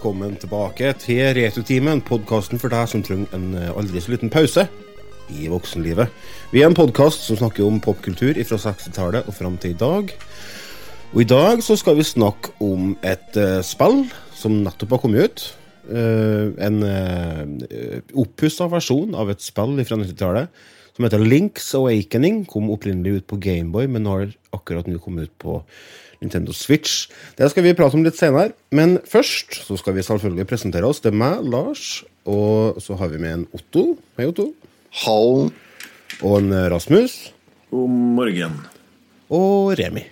Velkommen tilbake til Returtimen, podkasten for deg som trenger en eh, aldri så liten pause i voksenlivet. Vi er en podkast som snakker om popkultur fra 60-tallet og fram til i dag. Og i dag så skal vi snakke om et uh, spill som nettopp har kommet ut. Uh, en uh, oppussa versjon av et spill fra 90-tallet som heter Links Awakening. Kom opprinnelig ut på Gameboy, men har akkurat nå kommet ut på Nintendo Switch. Det skal vi prate om litt senere. Men først så skal vi selvfølgelig presentere oss. Det er meg, Lars, og så har vi med en Otto. Hei, Otto. Hallo. Og en Rasmus. God morgen. Og Remi.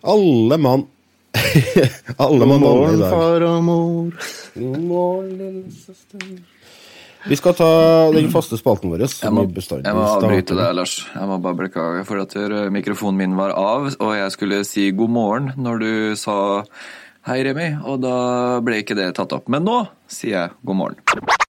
Alle mann Alle mann morgen, i dag. far og mor. God morgen, lille søster. Vi skal ta den faste spalten vår. Jeg må, jeg må avbryte deg, Lars. Jeg må bare beklage for at eh, mikrofonen min var av, og jeg skulle si god morgen når du sa hei, Remi, og da ble ikke det tatt opp. Men nå sier jeg god morgen.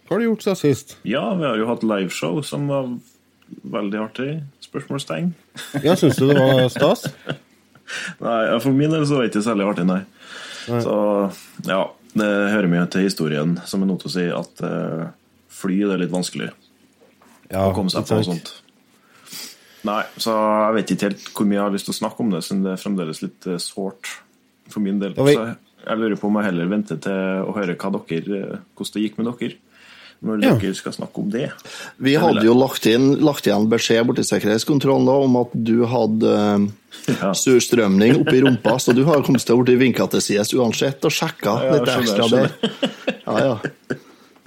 hva har du gjort siden sist? Ja, vi har jo hatt liveshow som var veldig artig. Spørsmålstegn. Ja, Syns du det var stas? Nei, For min del så var det ikke særlig artig, nei. Så ja, det hører mye til historien, som er noe til å si, at uh, fly det er litt vanskelig Ja, å komme seg på og sånt. Nei, så jeg vet ikke helt hvor mye jeg har lyst til å snakke om det, siden det er fremdeles litt uh, sårt for min del. Så jeg lurer på om jeg heller venter til å høre dere, eh, hvordan det gikk med dere, når Ja. dere skal snakke om det. Vi hadde jo lagt, inn, lagt igjen beskjed borti sikkerhetskontrollen da, om at du hadde eh, Ja. surstrømning oppi rumpa, så du har kommet til å bli vinka til sides uansett og sjekka Ja, litt skjønner, ekstra der. Ja, ja.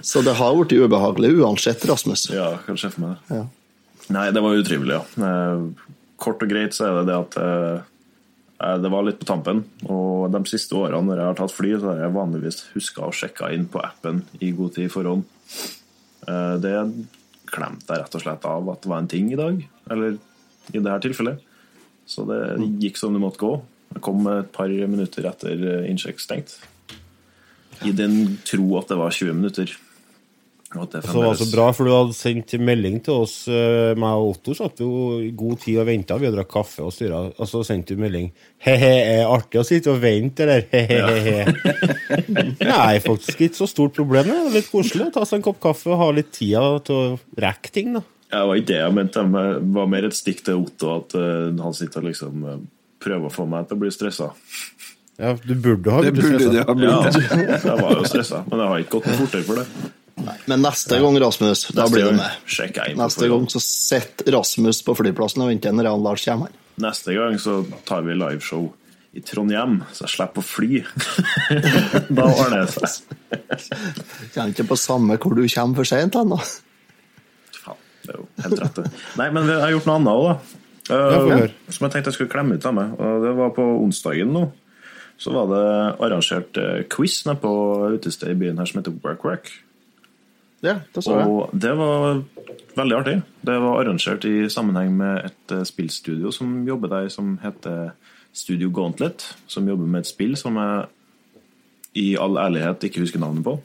Så det har blitt ubehagelig uansett, Rasmus. Ja, kan se for meg det. Ja. Nei, det var utrivelig, ja. Eh, Kort og greit så er det det at eh, eh, det var litt på tampen. Og de siste årene når jeg har tatt fly, så har jeg vanligvis huska å sjekke inn på appen i god tid i forhånd. Eh, Det klemte jeg rett og slett av at det var en ting i dag, eller i det her tilfellet. Så det gikk som det måtte gå. Jeg kom et par minutter etter innsjekk stengt. I den tro at det var 20 minutter. Og så det det var så bra, for du hadde sendt melding til oss. eh, Meg og Otto satt jo i god tid og venta. Vi hadde drakk kaffe og styra. Og så sendte du melding. He-he, er det artig å sitte og vente, eller? He-he-he. Nei, faktisk ikke så stort problem. Det er litt koselig å ta seg en kopp kaffe og ha litt tida til å rekke ting, da. Ja, Det var ikke det jeg mente. Det var mer et stikk til Otto at eh, han sitter og liksom eh, prøver å få meg til å bli stressa. Ja, du burde ha blitt stressa. Ja, jeg var jo stressa, men jeg har ikke gått noe fortere for det. Men neste gang, Rasmus, da blir du med. Neste gang så sitter Rasmus på flyplassen og venter når Lars kommer. Neste gang så tar vi liveshow i Trondheim, så jeg slipper å fly. da ordner det seg. Kjenner ikke på samme hvor du kommer for seint ennå. Faen, det er jo helt rett, det. Nei, men jeg har gjort noe annet òg, da. Eh, som jeg tenkte jeg skulle klemme ut av meg. Og det var på onsdagen nå. Så var det arrangert eh, quiz nede på utestedet i byen her som heter Work Work. Ja, det så jeg. Og det var veldig artig. Det var arrangert i sammenheng med et eh, spillstudio som jobber der, som heter Studio Gauntlet. Som jobber med et spill som jeg i all ærlighet ikke husker navnet på,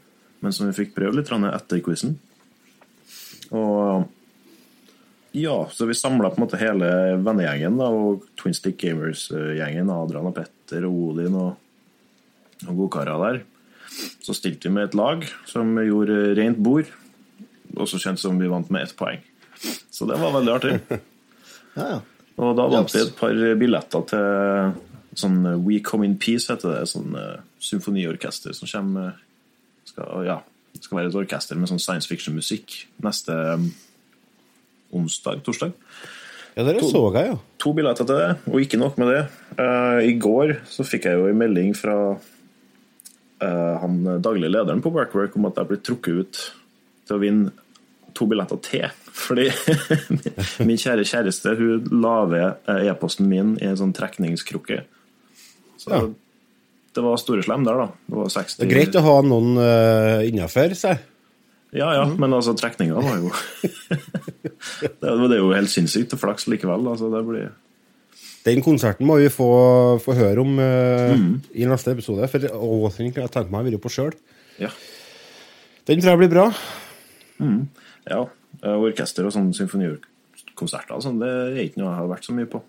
men som vi fikk prøve litt etter quizen. Og ja, så vi samla på en måte hele vennegjengen da, og Twin Stick Gamers-gjengen. Adrian og Petter og Odin og, og godkarer der. Så stilte vi med et lag som gjorde rent bord, også kjent som vi vant med ett poeng. Så det var veldig artig. Ja, ja. Og da vant vi et par billetter til sånn We Come In Peace, heter det. Sånn uh, symfoniorkester som kommer skal, Ja, det skal være et orkester med sånn science fiction-musikk neste um, onsdag, torsdag. Ja, dere så jeg, ja. To billetter til det, og ikke nok med det. Uh, I går så fikk jeg jo en melding fra eh, han daglig lederen på Workwork om at jeg blir trukket ut til å vinne to billetter til. Fordi min kjære kjæreste hun la ved eh, e-posten min i en sånn trekningskrukke. Så Ja. det var store slem der, da. Det var 60 Det er greit å ha noen uh, innafor seg. Ja, ja, men altså, trekninga var jo det, det er jo helt sinnssykt flaks likevel. Altså, det blir Den konserten må vi få, få høre om eh, i neste episode. For Åsing kan jeg tenke meg å være på sjøl. Ja. Den tror jeg blir bra. ja. eh, Orkester og sånne symfonikonserter og sånn, det er ikke noe jeg har vært så mye på.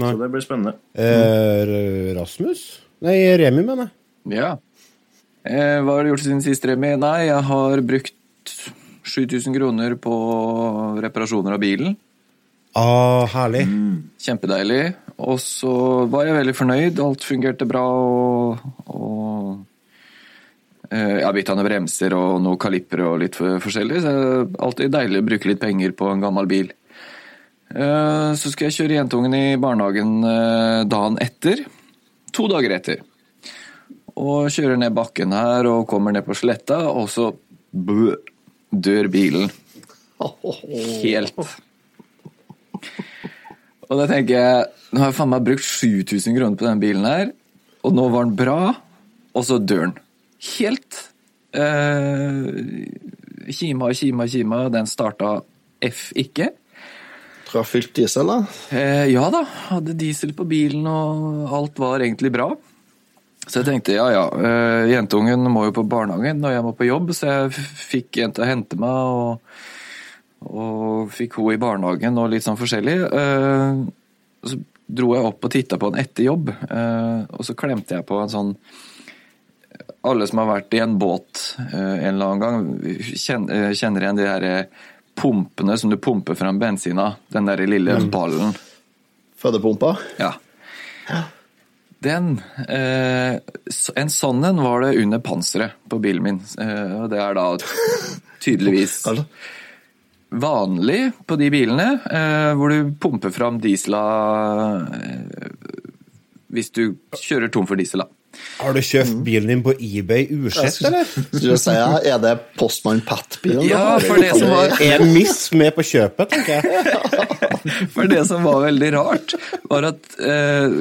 Nei. Så det blir spennende. Eh, Rasmus? Nei, Remi, mener jeg. Ja. Eh, hva har du gjort siden sist, Remi? Nei, jeg har brukt 7000 kroner på reparasjoner av bilen. Ah, herlig. Kjempedeilig. Og så var jeg veldig fornøyd. Alt fungerte bra. Og, og eh, jeg har bytta ned bremser og noen kalipper og litt forskjellig. Så det er alltid deilig å bruke litt penger på en gammel bil. Eh, så skal jeg kjøre jentungen i barnehagen eh, dagen etter. To dager etter. Og kjører ned bakken her og kommer ned på sletta, og så bø, dør bilen. Helt. Og da tenker jeg Nå har jeg faen meg brukt 7000 kroner på den bilen her, og nå var den bra, og så dør den. Helt. Eh, kima og kima og kima, den starta F ikke. Jeg fylt diesel, da. Eh, ja da, hadde diesel på bilen, og alt var egentlig bra. Så jeg tenkte ja ja, eh, jentungen må jo på barnehagen og jeg må på jobb, så jeg fikk en til å hente meg, og, og fikk henne i barnehagen og litt sånn forskjellig. og så dro jeg opp og titta på den etter jobb, eh, og så klemte jeg på en sånn alle som har vært i en båt eh, en eller annen gang, kjenner, eh, igjen de her eh, pumpene som du pumper fram bensin av. Den der lille ballen. Fødepumpa. Ja. Den eh, En sånn en var det under panseret på bilen min. Eh, og det er da tydeligvis vanlig på de bilene, eh, hvor du pumper fram diesela eh, hvis du kjører tom for diesel. da. Har du kjøpt bilen din på eBay usett, eller? si, er det Postmann Pat-bilen? Ja, for det som var Er Miss med på kjøpet, tenker jeg. For det som var veldig rart, var at eh,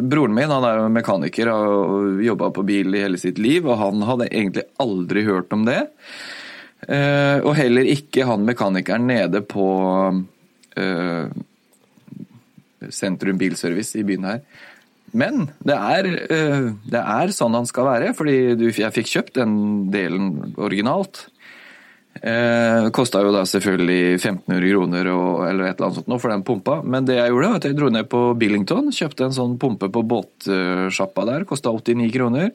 broren min han er jo mekaniker og, og jobba på bil i hele sitt liv, og han hadde egentlig aldri hørt om det. Eh, og heller ikke han mekanikeren nede på uh, Sentrum Bilservice i byen her. Men det er, uh, det er sånn han skal være, fordi du, jeg fikk kjøpt den delen originalt. Eh, Kosta jo da selvfølgelig 1500 kroner og, eller et eller annet sånt noe for den pumpa. Men det jeg gjorde, var at jeg dro ned på Billington, kjøpte en sånn pumpe på båtsjappa der. Kosta 89 kroner.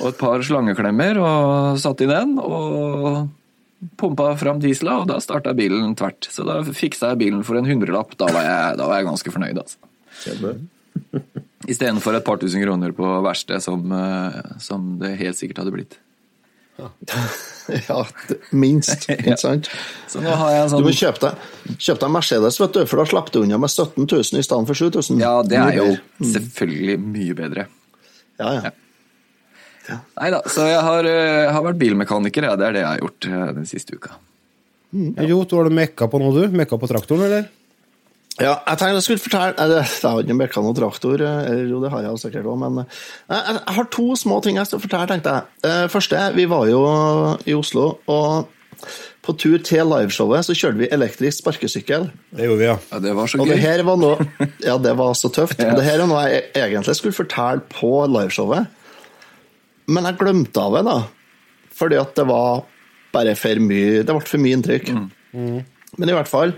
Og et par slangeklemmer og satt i den. Og pumpa fram diesela, og da starta bilen tvert. Så da fiksa jeg bilen for en hundrelapp. Da var jeg, da var jeg ganske fornøyd, altså. Istedenfor et par tusen kroner på verksted, som, eh, som det helt sikkert hadde blitt. Ja, minst. Ikke sant? Så nå har jeg en Du må sånn kjøpe deg, kjøpe deg Mercedes, vet du, for da slapp du unna med 17 000 i stedet for 7000. Ja, det er jo Mye selvfølgelig mye bedre. Ja, ja. Nei da, så jeg har, uh, har vært bilmekaniker, ja. Det er det jeg har gjort uh, den siste uka. Jo, du har du mekka på noe, du? Mekka på traktoren, eller? Ja, jeg tenkte jeg skulle fortelle Jeg har ikke mekka noen traktor, eh, eller jo, det har jeg jo sikkert òg, men eh, jeg, har to små ting jeg skal fortelle, tenkte jeg. Eh, Første, vi var jo i Oslo, og på tur til liveshowet så kjørte vi elektrisk sparkesykkel. Det gjorde vi, ja. Ja, Det var så Og det gøy. her var noe Ja, det var så tøft. Ja. Det her er noe jeg egentlig skulle fortelle på liveshowet, men jeg glemte av det, da. Fordi at det var bare for mye Det ble for mye inntrykk. Men i hvert fall,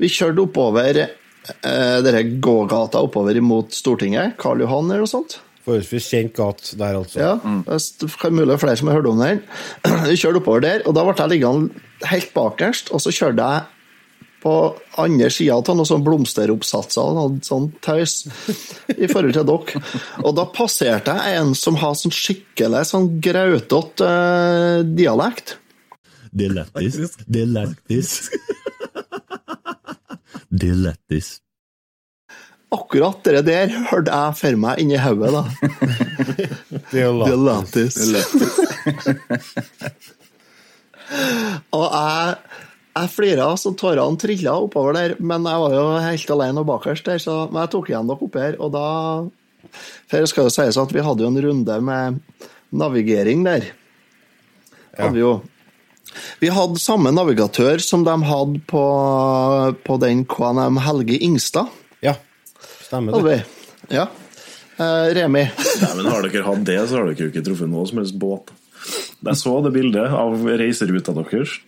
vi kjørte oppover eh, denne gågata oppover mot Stortinget. Karl Johan eller noe sånt. Forholdsvis kjent gat der, altså. Ja, det er mulig det er flere som har hørt om den. Vi kjørte oppover der, og da ble jeg liggende helt bakerst, og så kjørte jeg på andre sida av noen sånn blomsteroppsatser og sånn tøys i forhold til dere. Og da passerte jeg en som har sånn skikkelig sånn grautete uh, dialekt. Dialektisk. er er lættis. Akkurat det der hørte jeg for meg inni hodet, da. Lagt. Og jeg, jeg flira så tårene trilla oppover der, men jeg var jo helt alene og bakerst der, så men jeg tok igjen dere oppi her, og da For det skal jo sies at vi hadde jo en runde med navigering der. Hadde vi, jo. Vi hadde samme navigatør som de hadde på, på den KNM Helge Ingstad. Ja, stemmer det. Ja. Eh, Remi. Nei, men Har dere hatt det, så har dere jo ikke truffet noe som helst båt. Jeg så det bildet av reiseruta deres.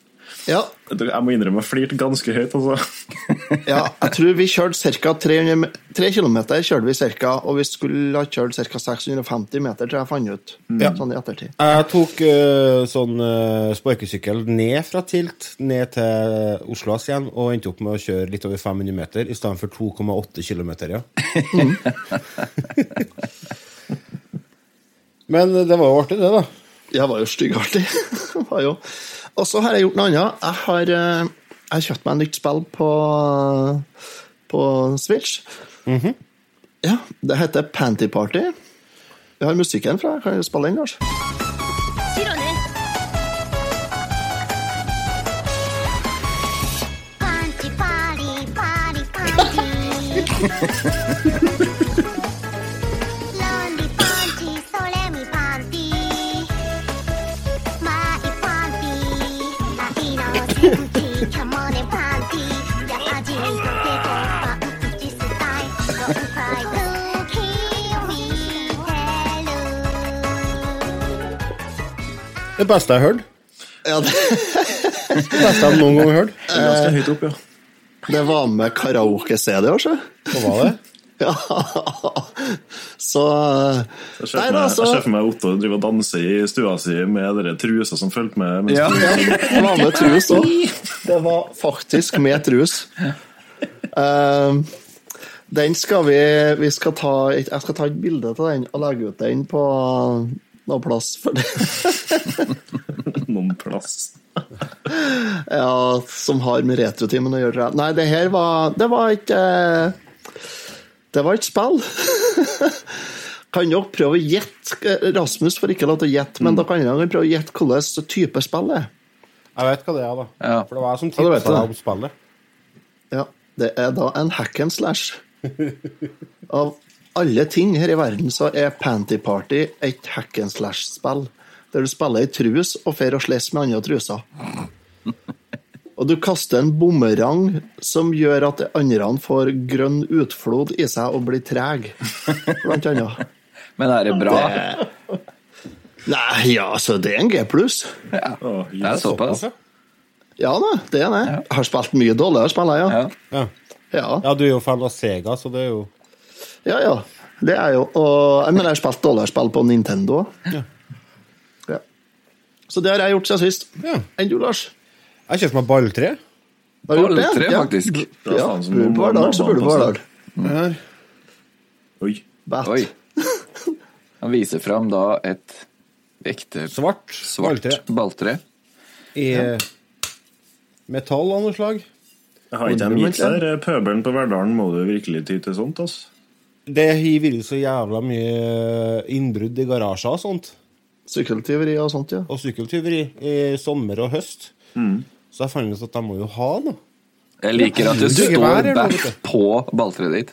Ja, Jeg må innrømme jeg flirte ganske høyt. altså. ja, jeg tror vi kjørte ca. 300 me- 3 km, kjørte vi cirka, og vi skulle ha kjørt ca. 650 meter, tror jeg jeg fant ut. Mm. Sånn i ettertid. Jeg tok uh, sånn uh, sparkesykkel ned fra Tilt, ned til Oslo S igjen, og endte opp med å kjøre litt over 500 meter i stedet for 2,8 km, ja. Men det var jo artig, det, da. Det var jo styggartig. Var jo- og så har jeg gjort noe annet. Jeg har, eh, jeg har kjøpt meg en nytt spill på, på Switch. Mm -hmm. Ja, det heter Panty Party. Vi har musikken fra. Kan jeg spille den, Lars? Panty, party, party, party. Det beste jeg har hørt. Ja, det, Det beste jeg noen gang har hørt. Det Ganske høyt opp, ja. det var med karaoke-CD, altså. Hva var det? Ja. Så Jeg ser for meg, Otto drive og danse i stua si med den trusa som fulgte med. Mens Ja. du, Det var med trus òg. Det var faktisk med trus. Eh, den skal vi Vi skal ta Jeg skal ta et bilde av den og legge ut den på noe plass. For det, noen plass. ja, som har med retrotimen å gjøre. Nei, det her var Det var ikke eh, Det var et spill. Kan dere prøve å gjette Rasmus får ikke lov til å gjette, men da kan dere prøve å gjette hvilken type spill det er. Jeg vet hva det er, da. Ja. For det var jeg som tipsa ja, deg om spillet. Ja, det er da en hack and slash. Av alle ting her i verden så er Panty Party et hack and slash-spill. Der du spiller i trus og fer og slåss med andre truser. Og du kaster en bumerang som gjør at andre får grønn utflod i seg og blir treg, blant annet. Men er det bra? Nei, ja, så det er en G pluss. Ja, det er såpass. Ja da, det er det. Jeg har spilt mye dårligere spill, jeg, ja. Ja. Ja. ja. ja, du er jo fan av Sega, så det er jo Ja, ja. Det er jo og, Men jeg har spilt dårligere spill på Nintendo. Ja. Ja. Så det har jeg gjort siden sist. Ja. Enn du, Lars? Jeg kjøpte meg balltre. Har du gjort det? Balltre, Ja. faktisk. Ja, så bor du på Verdal, så burde du på Verdal. Her. Oi. Bat. Oi. Han viser fram da et ekte Svart, svart balltre I i metall av noe slag. Har ikke de gitt her. Pøbelen på Verdalen må du virkelig ty til sånt. altså. Det har vært så jævla mye innbrudd i garasjer og sånt. Sykkeltyveri og sånt, ja. Og sykkeltyveri i sommer og høst. Så jeg fant ut at jeg må jo ha noe. Jeg liker at det Du, står back på balltreet ditt.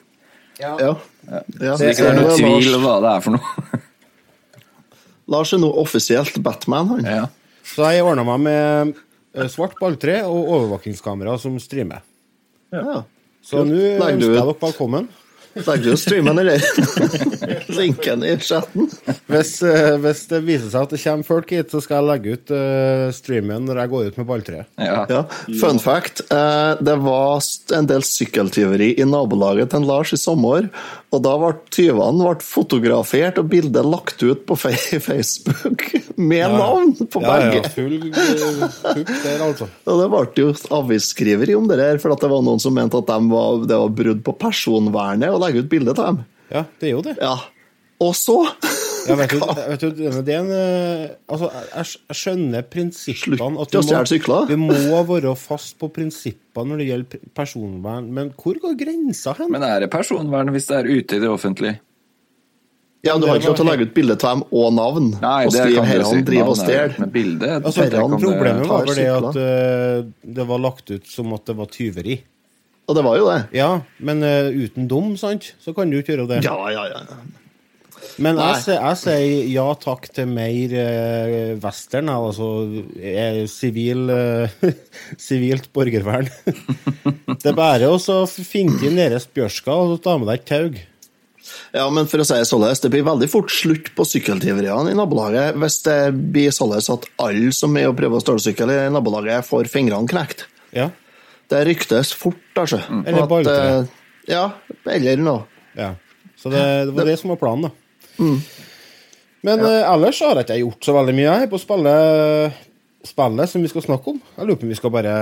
ja. ja. Så det ikke er noe tvil om hva det er for noe. Lars er nå offisielt Batman, han. Ja. Så jeg ordna meg med eh, svart balltre og overvåkingskamera som streamer. Ja. Så nå ønsker jeg dere velkommen. Legger du streamen, eller? Linken i chatten. Hvis, eh, hvis det viser seg at det kommer folk hit, så skal jeg legge ut eh, streamen når jeg går ut med balltreet. Ja. Ja. Fun fact. Eh, det var en del sykkeltyveri i nabolaget til Lars i sommer. Og da ble tyvene ble fotografert og bildet lagt ut på Facebook med navn på Ja, ja, full, full eh, der, altså. Og det ble jo avisskriveri om det der, for at det var noen som mente at de var, det var brudd på personvernet å legge ut bilde av dem. Ja, det er jo det. Ja. Og så Ja, vet du, vet du, det er en eh, Altså, jeg, jeg skjønner prinsippene at å må, vi må være fast på prinsippene når det gjelder personvern, men hvor går grensa hen? Men er det personvern hvis det er ute i det offentlige? Ja, men du har ikke lov til å legge ut bilde av dem og navn. Nei, og det skrive kan du 'herran driver og er- stjeler'. Altså, problemet var vel det at eh, det var lagt ut som at det var tyveri. Og det var jo det. Ja, men uh, uten dom, sant, så kan du ikke gjøre det. Ja, ja, ja. Men jeg, sier- jeg sier ja takk til mer eh, western, altså eh, sivil eh, sivilt borgervern. det er bare å finne inn deres bjørska og ta med deg et tau. Ja, men for å si således, det blir veldig fort slutt på sykkeltyveriene i nabolaget hvis det blir således at alle som er og prøver å stjele sykkel i nabolaget, får fingrene knekt. Ja. Det ryktes fort, altså. Eller At, balltre. eh, Ja, eller noe. ja. Så det, det var det som var planen, da. Men eh, ellers har jeg ikke gjort så veldig mye jeg, på spillet, spillet som vi skal snakke om. Jeg lurer på om vi skal bare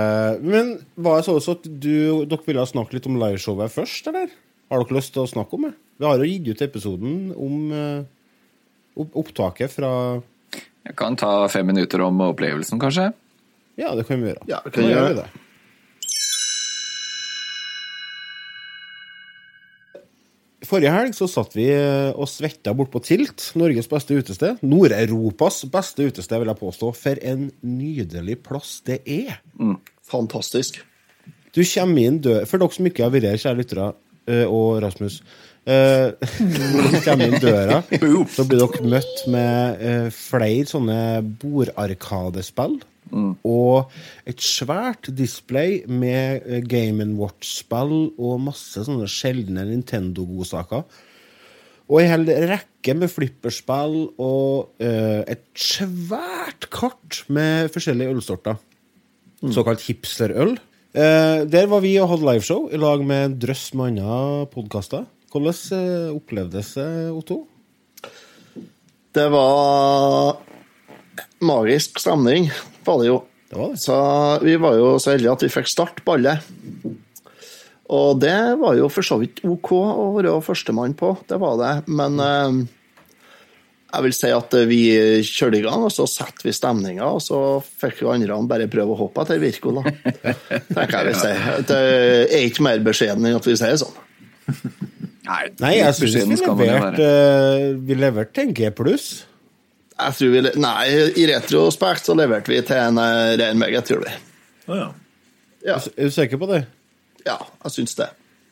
Men var det så også at du, dere ville snakke litt om liveshowet først, eller? Har dere lyst til å snakke om det? Vi har jo gitt ut episoden om eh, opptaket fra Jeg kan ta fem minutter om opplevelsen, kanskje? Ja, det kan vi gjøre. Ja, det kan Da vi gjør gjøre. vi det. Forrige helg så satt vi eh, og svetta bort på Tilt, Norges beste utested. Nord-Europas beste utested, vil jeg påstå. For en nydelig plass det er. Fantastisk. Du kommer inn dø For dere som ikke har vært her, kjære lyttere, eh, og Rasmus. eh, Når du kommer inn døra, så blir dere møtt med eh, flere sånne bordarkadespill. Og et svært display med eh, Game Watch-spill og masse sånne sjeldne Nintendo-godsaker. Og en hel rekke med flipperspill og uh, et svært kart med forskjellige ølsorter. Såkalt hipsterøl. Uh, der var vi og hadde liveshow i lag med en drøss med andre podkaster. Hvordan uh, opplevdes det, Otto? Det var magisk stemning, var det jo. Det var det. Så vi var jo så heldige at vi fikk start på alle. Og det var jo for så vidt OK å være førstemann på, det var det. Men eh, jeg vil si at vi kjørte i gang, og så satte vi stemninga, og så fikk jo andre bare prøve å hoppe etter Virko, da. Tenker jeg vil si. Det er ikke mer beskjeden enn at vi sier det sånn. Nei, Nei, jeg syns vi leverte eh, Vi leverte en G pluss. Jeg tror vi, nei, i retrospekt så leverte vi til en rein ren meget, tror vi. Å ja. Ja, Er du sikker på det? ja jeg syns det.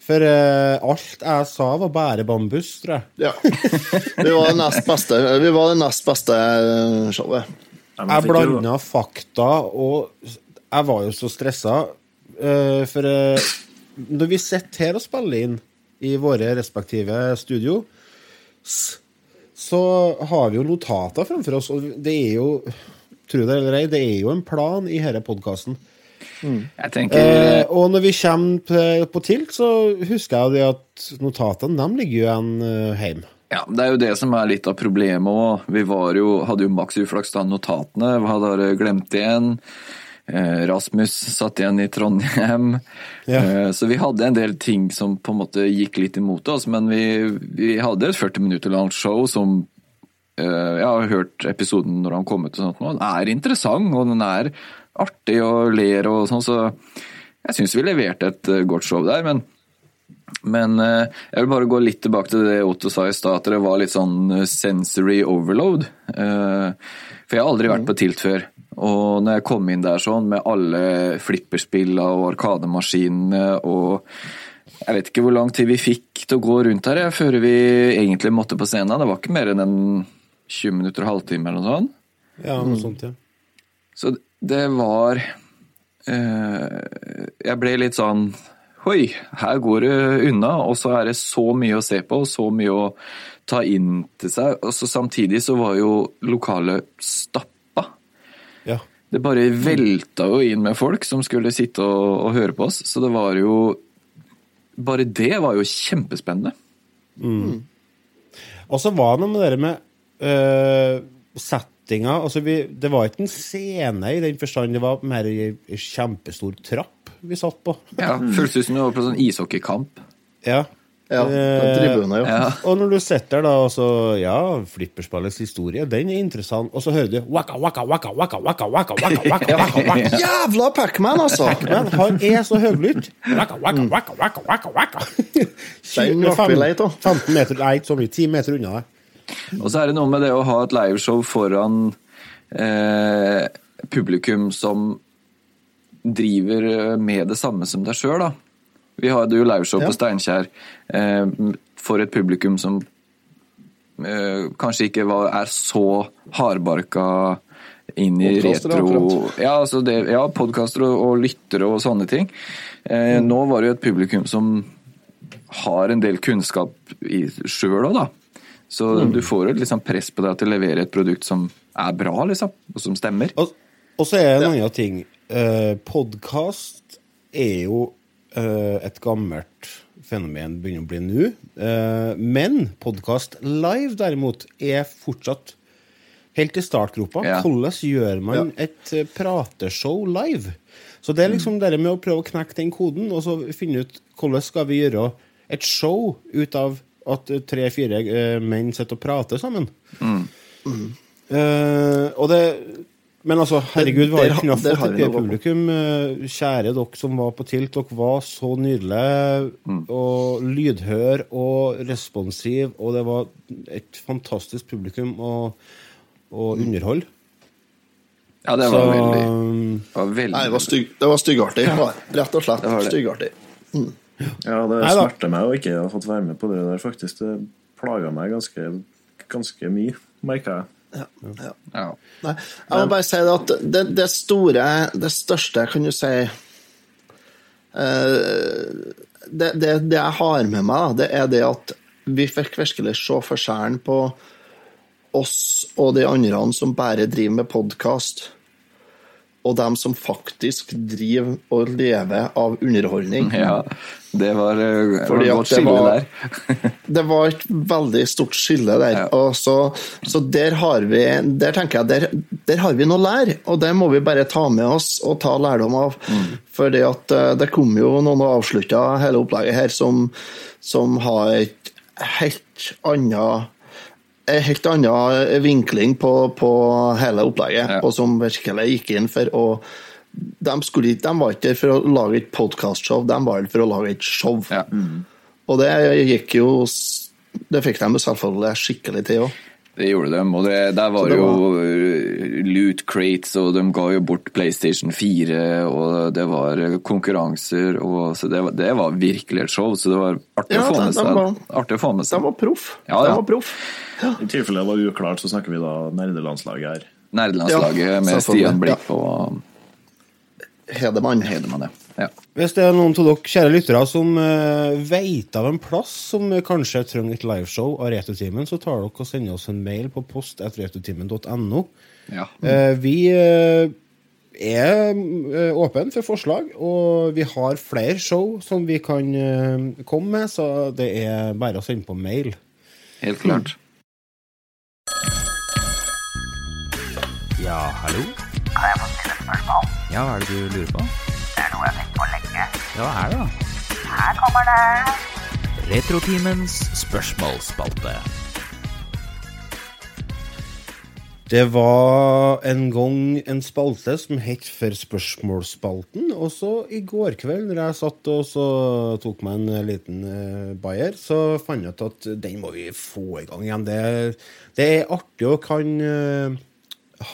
For uh, alt jeg sa, var bare bambus, tror jeg. Ja. Vi var det nest beste, vi var det nest beste eh, showet. Jeg blanda fakta, og jeg var jo så stressa. Uh, for uh, når vi sitter her og spiller inn i våre respektive studio, s- så har vi jo notater framfor oss, og det er jo Tro det eller ei, det er jo en plan i denne podkasten. Mm. tenker Eh, og når vi kommer på, Tilt, så husker jeg det at notatene de ligger jo igjen eh, hjemme. Ja, Det er jo det som er litt av problemet òg. Vi var jo, hadde jo maks uflaks da notatene. Vi hadde glemt igjen. Eh, Rasmus satt igjen i Trondheim. Ja. Eh, så vi hadde en del ting som på en måte gikk litt imot oss. Men vi, vi hadde et 40 minutter langt show som eh, Jeg har hørt episoden når han kom ut, og sånt, og den er interessant og den er artig og ler og sånn, så jeg syns vi leverte et godt show der. men men jeg vil bare gå litt tilbake til det Otto sa i stad, at det var litt sånn sensory overload. For jeg har aldri vært på Tilt før. Og når jeg kom inn der sånn med alle flipperspillene og arkademaskinene og Jeg vet ikke hvor lang tid vi fikk til å gå rundt her jeg, før vi egentlig måtte på scenen. Det var ikke mer enn en 20 minutter og halvtime eller noe sånt. Ja, noe sånt, ja. Så det var eh, Jeg ble litt sånn Oi, her går det unna, og så er det så mye å se på, og så mye å ta inn til seg. Og så samtidig så var jo lokalet stappa. Det bare velta jo inn med folk som skulle sitte og, og høre på oss, så det var jo Bare det var jo kjempespennende. Og så var det noe med det med øh, settinga altså vi, Det var ikke en scene i den forstand, det var mer ei kjempestor trapp vi satt på. Ja, Føltes ut som det var på sånn ishockeykamp. Ja. Ja, på tribunen, ja. Ja. Og når du sitter der, da, og så Ja, flipperspillets historie, den er interessant. Og så hører du waka, waka, waka, waka, waka, waka, waka, waka, waka, waka. Jævla Pacman, altså! Pacman, han er så høylytt. Waka, waka, waka, waka, waka, waka. Den ble vi lei av. 15 meter, nei, ikke så mye, 10 meter unna deg. Og så er det noe med det å ha et liveshow foran eh, publikum som driver eh, med det samme som deg sjøl, da. Vi hadde jo laurshow Ja. på Steinkjer eh, for et publikum som eh, kanskje ikke var, er så hardbarka inn i Podcaster, retro. Ja, altså det, ja podkaster og, og lyttere og sånne ting. Eh, Mm. Nå var det jo et publikum som har en del kunnskap sjøl òg, da. Så Mm. du får et liksom press på deg til å levere et produkt som er bra, liksom, og som stemmer. Og, og så er det en annen ting. Eh, Podkast er jo et gammelt fenomen, begynner å bli nå. Eh, men podkast live, derimot, er fortsatt helt i startgropa. Ja. Hvordan gjør man et eh, prateshow live? Så det er liksom det med å prøve å knekke den koden, og så finne ut hvordan skal vi gjøre et show ut av at tre-fire eh, menn sitter og prater sammen. Eh, og det Men altså, herregud, vi har kunnet fått et publikum. Eh, Kjære dere som var på Tilt, dere var så nydelige og lydhør og responsiv, og det var et fantastisk publikum å, å underholde. Ja, det Så var veldig, det var veldig Nei, det var, stygg, det var styggartig. Ja. Rett og slett styggartig. Ja, det Neida. smerter meg å ikke ha fått være med på det der, faktisk. Det plaga meg ganske, ganske mye, merka jeg. Ja. Nei, jeg må bare si det at det, det store, det største, kan du si eh, det, det, det jeg har med meg, det er det at vi fikk virkelig se forskjellen på oss og de andre som bare driver med podkast, og dem som faktisk driver og lever av underholdning. ja. Det var, eh, var et godt skille der. Det var et veldig stort skille der. Ja. Så, så der har vi Der tenker jeg, der, der har vi noe å lære, og det må vi bare ta med oss og ta lærdom av. Fordi For eh, det kom jo noen og avslutta hele opplegget her som, som har et helt annet en helt annen vinkling på, på hele opplegget, Ja. og som virkelig gikk inn for å de, skulle, de var ikke der for å lage et podkastshow, de var der for å lage et show. Ja. Og det gikk jo Det fikk de selvfølgelig skikkelig til òg. Det gjorde de, og det, der var det jo var- uh, loot crates, og de ga jo bort PlayStation 4, og det var konkurranser, og så det, var- det var virkelig et show, så det var artig, Ja, å, få seg, var- artig å få med De var proff. Ja, De ja. var proff. I tilfelle det var uklart, så snakker vi da nerdelandslaget her. Nerdelandslaget Ja, med Stian ja. Blikk og Hedemann. Hedemann, ja. Ja. Hvis det er noen av dere kjære lyttere som uh, vet av en plass som eh, kanskje trenger et liveshow av Retrotimen, så tar dere og sender oss en mail på post etter retrotimen.no. ja. Eh, vi uh, er uh, åpne for forslag, og vi har flere show som vi kan eh, komme med, så det er bare å sende på mail. Helt klart. Ja, hallo? Kan jeg få stille et spørsmål? Ja, hva er det du lurer på? Noe jeg har tenkt på lenge. Ja, hva er det da? Her kommer det. Retrotimens spørsmålsspalte. Det var en gang en spalte som het For spørsmålsspalten. Og så i går kveld, når jeg satt og så tok meg en liten eh, bayer, så fant jeg ut at den må vi få i gang igjen. Det, det er artig å kan eh,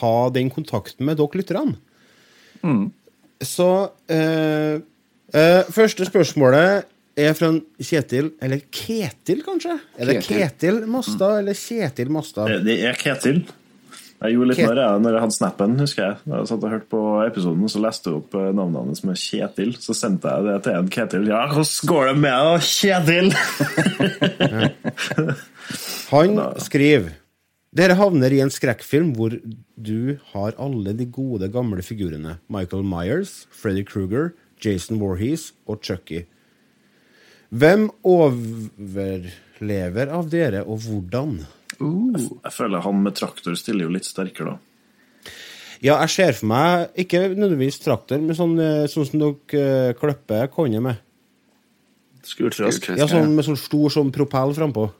ha den kontakten med dere lytterne. Så eh, eh, Første spørsmålet er fra Kjetil, eller Ketil, kanskje? Er det Ketil. Ketil Masta eller Kjetil Masta? Det, er Ketil. Jeg gjorde litt Ket- jeg, når jeg hadde snappen, husker jeg. Da jeg satt og hørte på episoden, så leste jeg opp eh, navnet hans med Kjetil. Så sendte jeg det til en Ketil. Ja, hvordan går det med deg, Kjetil? Han skriver Dere havner i en skrekkfilm hvor du har alle de gode, gamle figurene. Michael Myers, Freddy Kruger, Jason Voorhees og Chucky. Hvem overlever av dere, og hvordan? Jeg føler han med traktor stiller jo litt sterkere, da. Ja, jeg ser for meg, ikke nødvendigvis traktor, men sånn, eh, sånn som dere eh, klipper konje med. Skurtrask. Ja, sånn med sånn stor sånn propell frampå.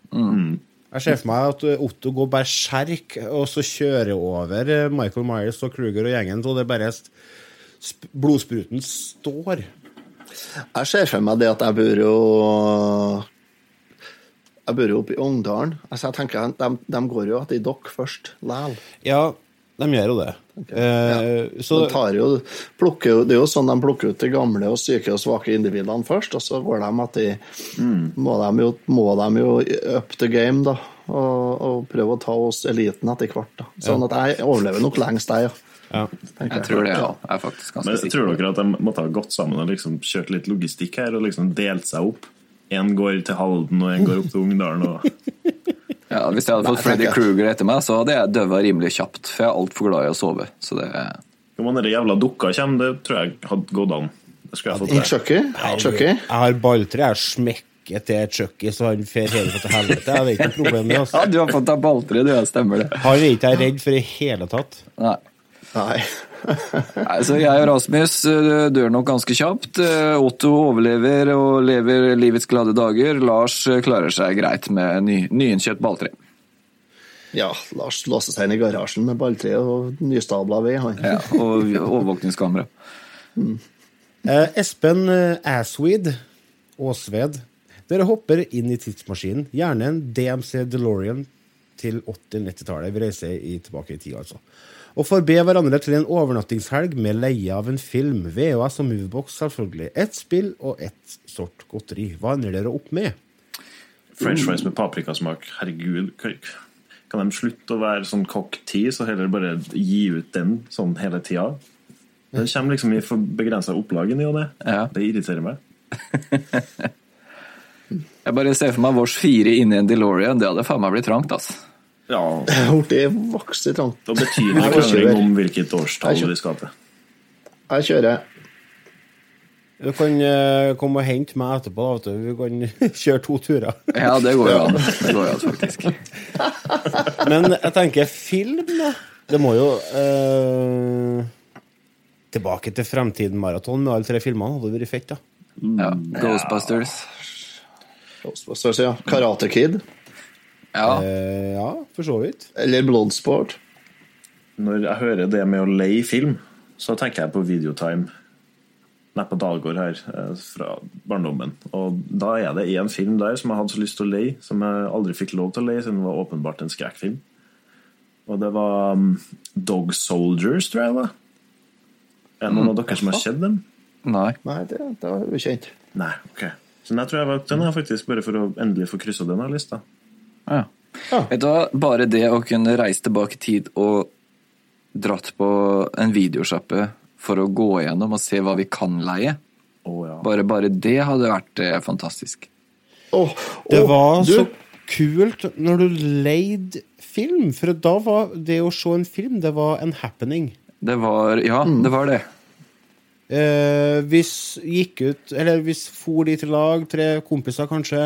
Jeg ser for meg at eh, Otto går bare skjerk, og så kjører over eh, Michael Myers og Kruger og gjengen, så det bare blodspruten står. Jeg ser for meg det at jeg bor jo Jeg bor jo oppe i Ungdalen. Altså, jeg tenker, de, de går jo etter dere først, læl. Ja, De gjør jo det. Eh, så De tar jo, plukker, det er jo sånn de plukker ut de gamle og syke og svake individene først, og så går de at de, må, de jo, må de jo up the game, da. Og, og prøve å ta oss eliten etter hvert. da. Sånn at jeg overlever nok lengst, jeg, ja. ja. tenker Jeg tror det ja. er faktisk ganske sikker. tror dere at de måtte ha gått sammen og liksom kjørt litt logistikk her og liksom delt seg opp? Én går til Halden, og én går opp til Ungdalen. og... Ja, hvis jeg hadde fått Nei, Freddy. Kruger etter meg, så hadde jeg dødd rimelig kjapt. For jeg er altfor glad i å sove. Så det Om den jævla dukka kommer, det tror jeg hadde gått an. Det skulle jeg fått til. Chucky. Chucky. Jeg har balltre. Jeg smekker til Chucky, så han fer hele til helvete. Det er ikke noe problem med Ja, altså. du har fått deg balltre, du. Ja, stemmer det. Han er ikke jeg redd for i hele tatt. Nei. Nei. Nei, så jeg og Rasmus eh, dør nok ganske kjapt. Eh, Otto overlever og lever livets glade dager. Lars eh, klarer seg greit med ny, nyinnkjøpt balltre. Ja, Lars låser seg inn i garasjen med balltre og nystabla ved, han. Ja, og overvåkningskamera. Eh, Espen Asweed, Åsved, dere hopper inn i tidsmaskinen. Gjerne en DMC DeLorean til 80-90-tallet. Vi reiser i, tilbake i tid, altså. Og får be hverandre til en overnattingshelg med leie av en film. VHS og Movebox, selvfølgelig. Ett spill og ett sort godteri. Hva ender dere opp med? French fries med paprikasmak. Herregud. kan- Kan de slutte å være sånn cock tease og heller bare gi ut den sånn hele tida? Det kommer liksom i for begrensa opplag i ny og ne. Det irriterer meg. Jeg bare ser for meg vårs fire inni en DeLorean. Det hadde faen meg blitt trangt, altså. Ja, Borti vokste trangt. Da betyr det ikke om hvilket årstall vi skal til. Jeg kjører. Du kan eh, komme og hente meg etterpå. Da, vet du. Vi kan kjøre to turer. Ja, det går jo an. Det går jo an, faktisk. Men jeg tenker film, da. Det må jo eh, Tilbake til Fremtiden-maraton med alle tre filmene hadde vært fett, da. Ja. Ghostbusters. Ghostbusters, ja. Karate Kid. Ja. Eh, ja, for så vidt. Eller Bloodsport. Når jeg hører det med å leie film, så tenker jeg på Videotime nede på Dalgård her eh, fra barndommen. Og da er det én film der som jeg hadde så lyst til å leie, som jeg aldri fikk lov til å leie, siden det var åpenbart en skrekkfilm. Og det var um, Dog Soldiers, tror jeg det var. Er det noen av dere som har sett dem? Nei. Nei, det, det var ukjent. Nei, ok. Så den, tror jeg var, den her faktisk bare for å endelig få kryssa den av lista. Ja. Vet du hva, bare det å kunne reise tilbake i tid og dratt på en videosjappe for å gå gjennom og se hva vi kan leie, oh, ja. bare, bare det hadde vært eh, fantastisk. Oh, Det var du, så kult når du leide film, for da var det å se en film, det var en happening. Det var Ja, det var det. Eh, hvis gikk ut Eller hvis for de til lag, tre kompiser kanskje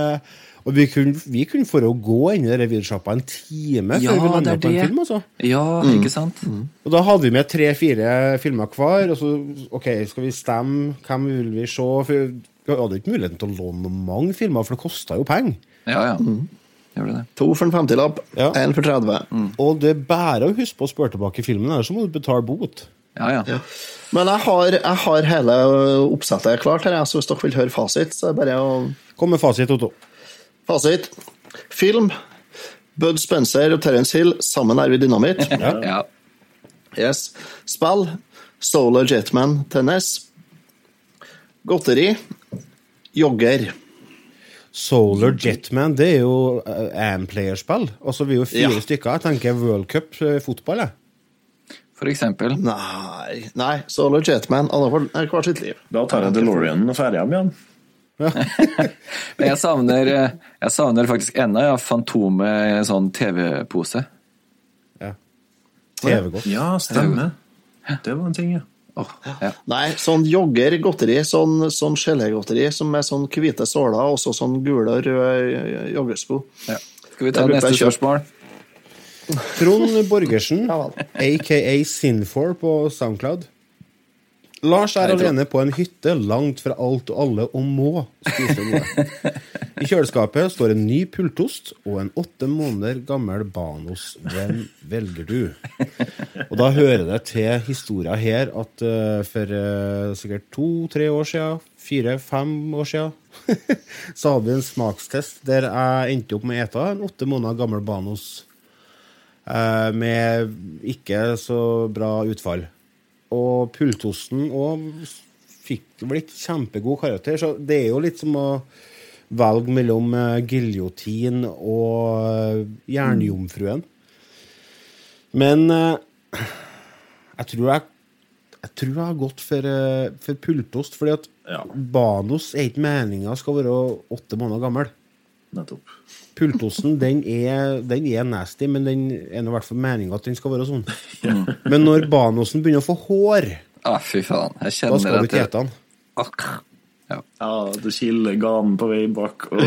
Og vi kunne, vi kunne for å gå inn i videosjappa en time Ja, før vi landa på en film. altså Ja, ikke sant? Og da hadde vi med tre-fire filmer hver. Og så OK, skal vi stemme? Hvem vil vi se? For vi hadde ikke muligheten til å låne mange filmer, for det kosta jo penger. Ja, ja. Mm. det det? to for en 50-lapp, Ja. for 30. Og det er bare å huske på å spørre tilbake filmen, ellers så må du betale bot. Ja, ja. Men jeg har, jeg har hele oppsettet klart her, så hvis dere vil høre fasit, så er det bare å Kom med fasit, Otto. Fasit. Film. Bud Spencer og Terence Hill, sammen er vi dynamitt. ja. Yes. Spill. Solar Jetman Tennis. Godteri. Jogger. Solar Jetman, det er jo Amplayer-spill. Altså, vi er jo fire Ja. stykker. Jeg tenker World Cup eh, fotball, jeg. For eksempel. Nei, nei. Solar Jetman. Alle får hvert sitt liv. Da tar jeg DeLorean og drar hjem igjen. Men jeg savner, eh, jeg savner faktisk ennå ja, Fantomet i en sånn TV-pose. TV-godt. Ja, stemmer. Det var en ting, ja. Oh, ja. Nei, sånn jogger, godteri, sånn, sånn gelégodteri som med sånn hvite såler og sånn gule og røde joggesko. Ja. Skal vi ta neste spørsmål? Trond Borgersen, aka Sinfor på Soundcloud. Lars er alene på en hytte langt fra alt og alle og må spise noe. I kjøleskapet står en ny pultost og en åtte måneder gammel Banos. Hvem velger du? Og da hører det til historia her at uh, for uh, sikkert to-tre år siden, fire-fem år siden, så hadde vi en smakstest der jeg endte opp med å ete en åtte måneder gammel Banos. Uh, med ikke så bra utfall. Og Pultosten òg fikk vel ikke kjempegod karakter, så det er jo litt som å velge mellom eh, giljotin og eh, Jernjomfruen. Men eh, jeg tror jeg jeg tror jeg har gått for, for pultost, fordi at Ja. Banos er ikke meninga skal være åtte måneder gammel. Nettopp. Pultosten den er, den er nasty, men den er i hvert fall meninga at den skal være sånn. Men når Banosen begynner å få hår, Ah, fy faen. Jeg da skal du ikke spise den. Akk. Ja. Ja, du kiler ganen på vei bak. Og...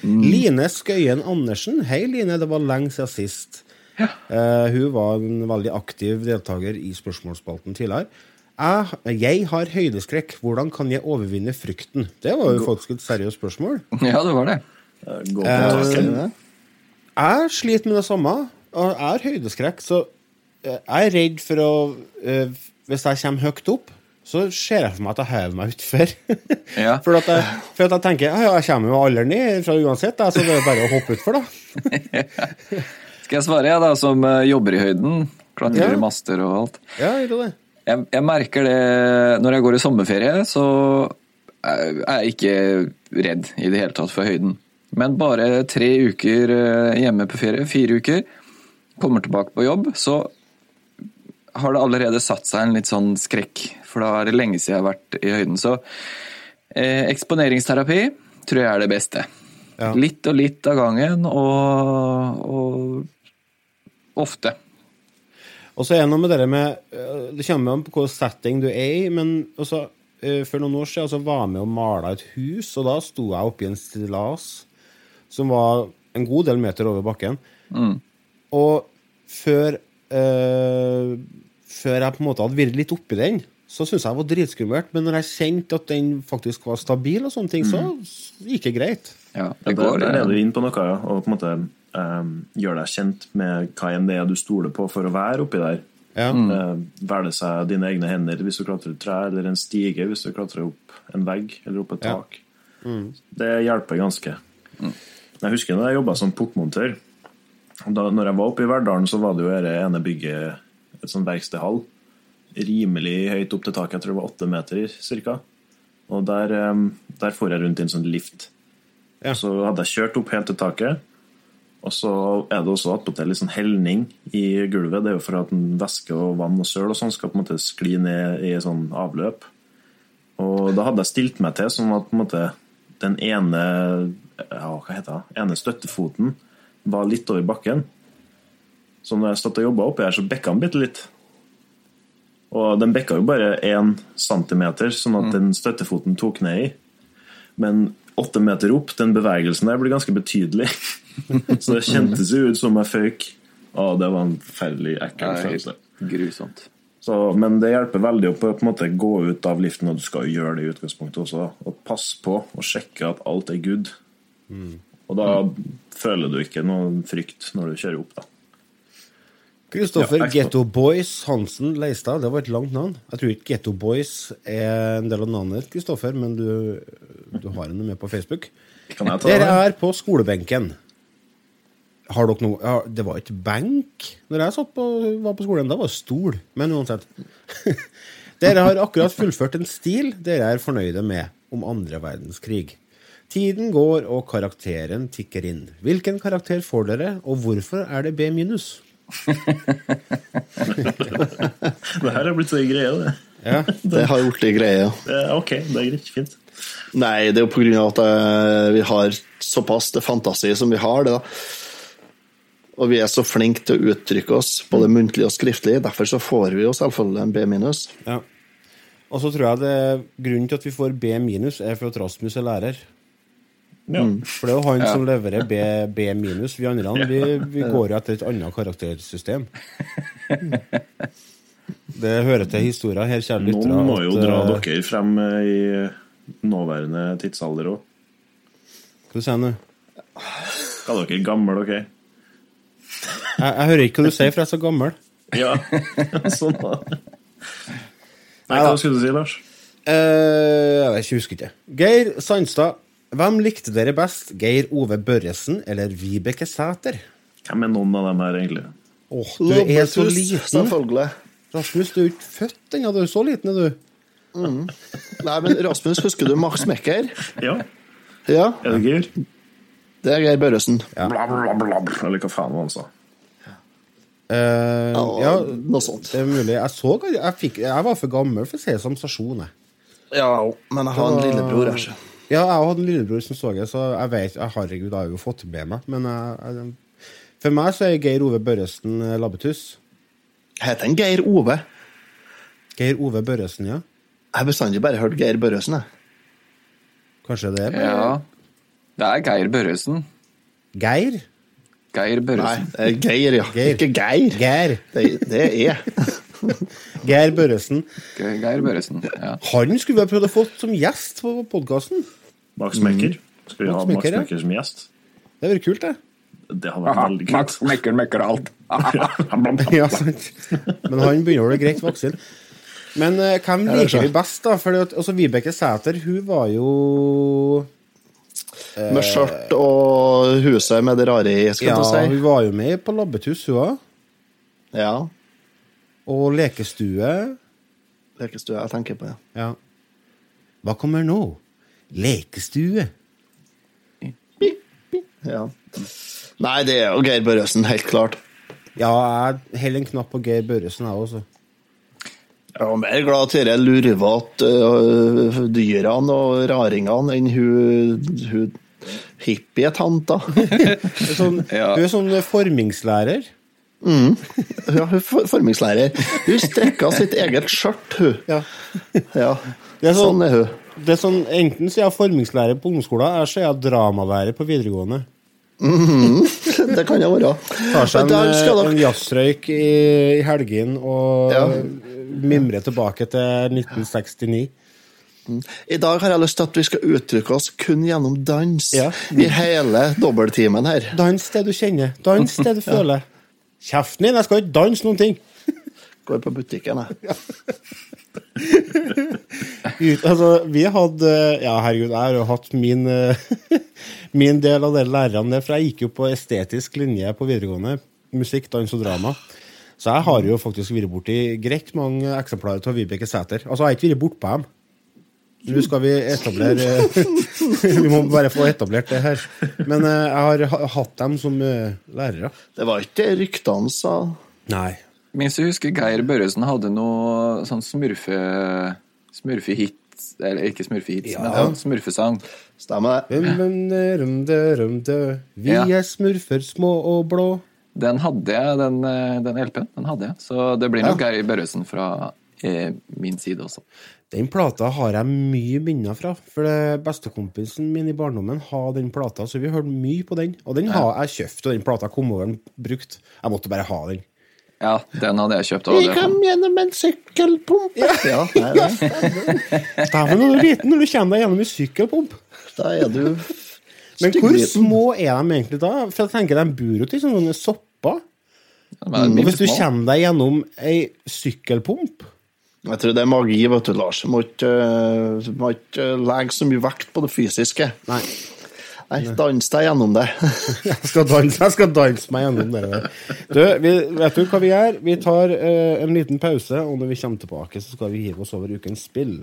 Line Skøyen Andersen. Hei, Line. Det var lenge siden sist. Eh, hun var en veldig aktiv deltaker i spørsmålsspalten tidligere. Jeg, jeg har høydeskrekk. Hvordan kan jeg overvinne frykten? Det var jo faktisk et seriøst spørsmål. ja, det var det. Gå. Jeg sliter med det samme. Og jeg har høydeskrekk, så eh, jeg er redd for å eh, Hvis jeg kommer høyt opp, så ser jeg for meg at jeg hever meg utfor. Ja. for, at jeg, for at jeg tenker ja, jeg kommer jo aldri ned fra uansett, så det er bare å hoppe utfor, da. Skal jeg svare, jeg, da, som eh, jobber i høyden? Klatrer Ja. i master og alt. Ja, gjør det? Jeg, jeg merker det når jeg går i sommerferie, så er jeg ikke redd i det hele tatt for høyden. Men bare tre uker eh, hjemme på ferie, fire uker, kommer tilbake på jobb, så har det allerede satt seg en litt sånn skrekk. For da er det lenge siden jeg har vært i høyden. Så eh, eksponeringsterapi tror jeg er det beste. Ja. Litt og litt av gangen, og, og ofte. Og så er det noe med det med øh, Det kommer an på hvilken setting du er i, men også, øh, for noen år siden så var jeg med og mala et hus, og da sto jeg oppi en stillas som var en god del meter over bakken. Og før øh, Før jeg på en måte hadde vært litt oppi den, så syntes jeg det var dritskummelt. Men når jeg kjente at den faktisk var stabil, og sånne ting, så gikk det greit. Ja, det der, går. der er du inne på noe, ja. Og på en måte um, gjør deg kjent med hva enn det er du stoler på for å være oppi der. Ja. Mm. Være det seg dine egne hender hvis du klatrer et tre, eller en stige hvis du klatrer opp en vegg eller opp et Ja. tak. Det hjelper ganske. Jeg husker da jeg jobba som portmontør. Da når jeg var oppe i Verdalen, så var det jo det ene bygget et sånt verkstedhall. Rimelig høyt opp til taket, jeg tror det var åtte meter cirka. Og der, eh, der får jeg rundt i en sånn lift. Ja. Så hadde jeg kjørt opp helt til taket. Og så er det også attpåtil litt sånn helning i gulvet. Det er jo for at væske og vann og søl og sånn skal på en måte skli ned i sånn avløp. Og da hadde jeg stilt meg til sånn at på en måte den ene ja, hva heter det, ene støttefoten var litt over bakken. Så når jeg stod og jobba oppi her, så bekka den bitte litt. Og den bekka jo bare én centimeter, sånn at den støttefoten tok ned i. Men åtte meter opp, den bevegelsen der ble ganske betydelig. Så det kjentes jo ut som jeg føyk. Å, det var en forferdelig ekkel følelse. grusomt. Så, men det hjelper veldig å på på en måte gå ut av liften, og du skal jo gjøre det i utgangspunktet også. Og passe på og sjekke at alt er good. Og da føler du ikke noe frykt når du kjører opp, da. Kristoffer Ja, Getto Boys Hansen Leistad, det var et langt navn. Jeg tror ikke Getto Boys er en del av navnet, Kristoffer, men du, du har henne med på Facebook. Dere er på skolebenken. Har dere noe ja, Det var ikke benk når jeg på, var på skolen, da var det stol. Men uansett. dere har akkurat fullført en stil dere er fornøyde med om andre verdenskrig. Tiden går, og karakteren tikker inn. Hvilken karakter får dere, og hvorfor er det B minus? Det her er blitt så greie, det. Ja. Det har gjort det greie. ok, det er greit. Fint. Nei, det er jo på grunn av at eh, vi har såpass det fantasi som vi har. det da. Og vi er så flinke til å uttrykke oss, både muntlig og skriftlig. Derfor så får vi jo selvfølgelig en B minus. Ja. Og så tror jeg det grunnen til at vi får B minus, er for at Rasmus er lærer. Ja. For det er jo han som leverer B, B minus. Vi andre vi, vi går jo etter et annet karaktersystem. Det hører til historien her, kjære lyttere. Noen må jo at, dra eh, dere frem eh, i nåværende tidsalder òg. Hva sier du nå? Er dere gamle, dere? Jeg, jeg hører ikke hva du sier, for jeg er så gammel. Ja, sånn da. Nei, hva skulle du si, Lars? Uh, jeg husker ikke. Geir Sandstad. Hvem likte dere best, Geir Ove Børresen eller Vibeke Sæter? Hvem er noen av dem her, egentlig? Åh, du er så liten. Selvfølgelig. Rasmus, du er ikke født ennå. Du er så liten, er du. Nei, men Rasmus, husker du Max Mekker? Ja, Ja, er det Geir? det er Geir Børresen. Bla, bla, bla, bla, eller hva faen var han sa? Uh, ja, Noe sånt. det er mulig. Jeg så jeg, fikk, jeg var for gammel for å se Sensasjon, jeg. Ja, men jeg har en lillebror så. Ja, jeg hadde en lillebror som så det, så jeg vet jeg, Herregud, jeg har jo fått med meg. Men jeg, jeg, for meg så er Geir Ove Børresen eh, labbetuss. Heter han Geir Ove? Geir Ove Børresen, ja. Jeg har bestandig bare hørt Geir Børresen, jeg. Kanskje det? er Ja. Det er Geir Børresen. Geir? Geir Nei, Børresen. det er Geir, ja. Geir. Ikke Geir. Geir. Det, det er Geir Børresen. Geir Børresen, ja. Han skulle vi ha prøvd å få som gjest på podkasten. Max Mekker? Skal vi ha Max Max Mekker, ja. Som gjest? Det hadde vært kult, det. Det hadde vært veldig kult. mekker, mekker alt. Ja, sant. Men han begynner å bli greit voksen. Men uh, hvem liker vi best, da? For altså, Vibeke Sæter, hun var jo med skjørt og huset med det rare i, skal Ja, si. hun var jo med på Labbetuss, hun òg. Ja. Og lekestue. Lekestue jeg tenker på, ja. Ja. Hva kommer nå? Lekestue. ja. Nei, det er jo Geir Børresen, helt klart. Ja, jeg holder en knapp på Geir Børresen, jeg også. Jeg var mer glad til de lurvete øh, dyrene og raringene enn hun, hun hippietanta. Sånn, Ja. Hun er sånn formingslærer. Ja, hun for- formingslærer. Hun strekker sitt eget skjørt, hun. Ja. Ja, Det er sånn- sånn er hun. Det er sånn, Enten så er jeg formingslærer på ungdomsskolen, eller så er jeg dramalærer på videregående. Det kan jeg være. Tar seg en, en jazzrøyk i, i helgen og Ja. mimrer tilbake til 1969. I dag har jeg lyst til at vi skal uttrykke oss kun gjennom dans Ja. i hele dobbelttimen her. Dans det du kjenner. Dans det du føler. Kjeften din, jeg skal ikke danse noen ting. Går på butikken, jeg. Ut, altså, vi hadde Ja, herregud, jeg har jo hatt min eh, Min del av de lærerne der, for jeg gikk jo på estetisk linje på videregående. Musikk, dans og drama. Så jeg har jo faktisk vært borti greit mange eksemplarer av Vibeke Sæter. Altså, jeg har ikke vært bortpå dem. Nå skal vi etablere Vi må bare få etablert det her. Men eh, jeg har hatt dem som eh, lærere. Det var ikke det ryktene sa. Nei. Minst jeg husker Geir Børresen hadde noe sånn smurfe... Smurfehit Eller ikke smurfehit, Ja. men han smurfesang. Stemmer det? Dum. Vi Ja. er smurfer små og blå. Den hadde jeg, den, eh, den LP-en. Den hadde jeg. Så det blir nok Geir Børresen fra eh, min side også. Den plata har jeg mye minner fra. For bestekompisen min i barndommen har den plata, så vi hørte mye på den. Og den har jeg kjøpt, og den plata kom over den brukt. Jeg måtte bare ha den. Ja, den hadde jeg kjøpt. Vi kom gjennom en sykkelpumpe. Ja, ja det er det. Dæven, du er liten når du kommer deg gjennom en sykkelpump. Da er du Men hvor små er de egentlig da? For jeg tenker de bor jo til sånne sopper. Ja, Og hvis du kommer deg gjennom ei sykkelpump Jeg tror det er magi, vet du, Lars. Må ikke, må ikke legge så mye vekt på det fysiske. Nei, Nei, Dans deg gjennom det. jeg skal danse, jeg skal danse meg gjennom det der. Du, vi, vet du hva vi gjør? Vi tar uh, en liten pause, og når vi kommer tilbake, så skal vi hive oss over ukens spill.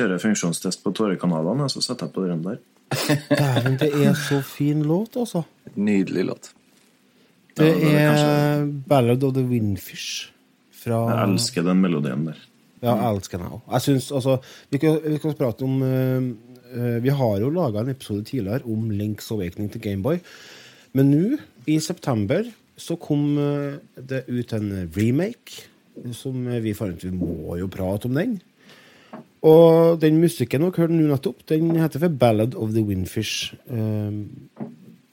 Kjører funksjonstest på tårekanalene, så setter jeg på den der. Dæven, det er så fin låt, altså. Nydelig låt. Det Ja, det er er Ballad of the Windfish fra Jeg elsker den melodien der. Ja, jeg elsker den òg. Jeg syns altså Vi kan, vi kan prate om uh, Vi har jo laga en episode tidligere om Links Awakening til Gameboy. Men nå, i september, så kom eh, det ut en remake som vi fant ut vi må jo prate om den. Og den musikken dere hørte nå nettopp, den heter for Ballad of the Windfish. Um,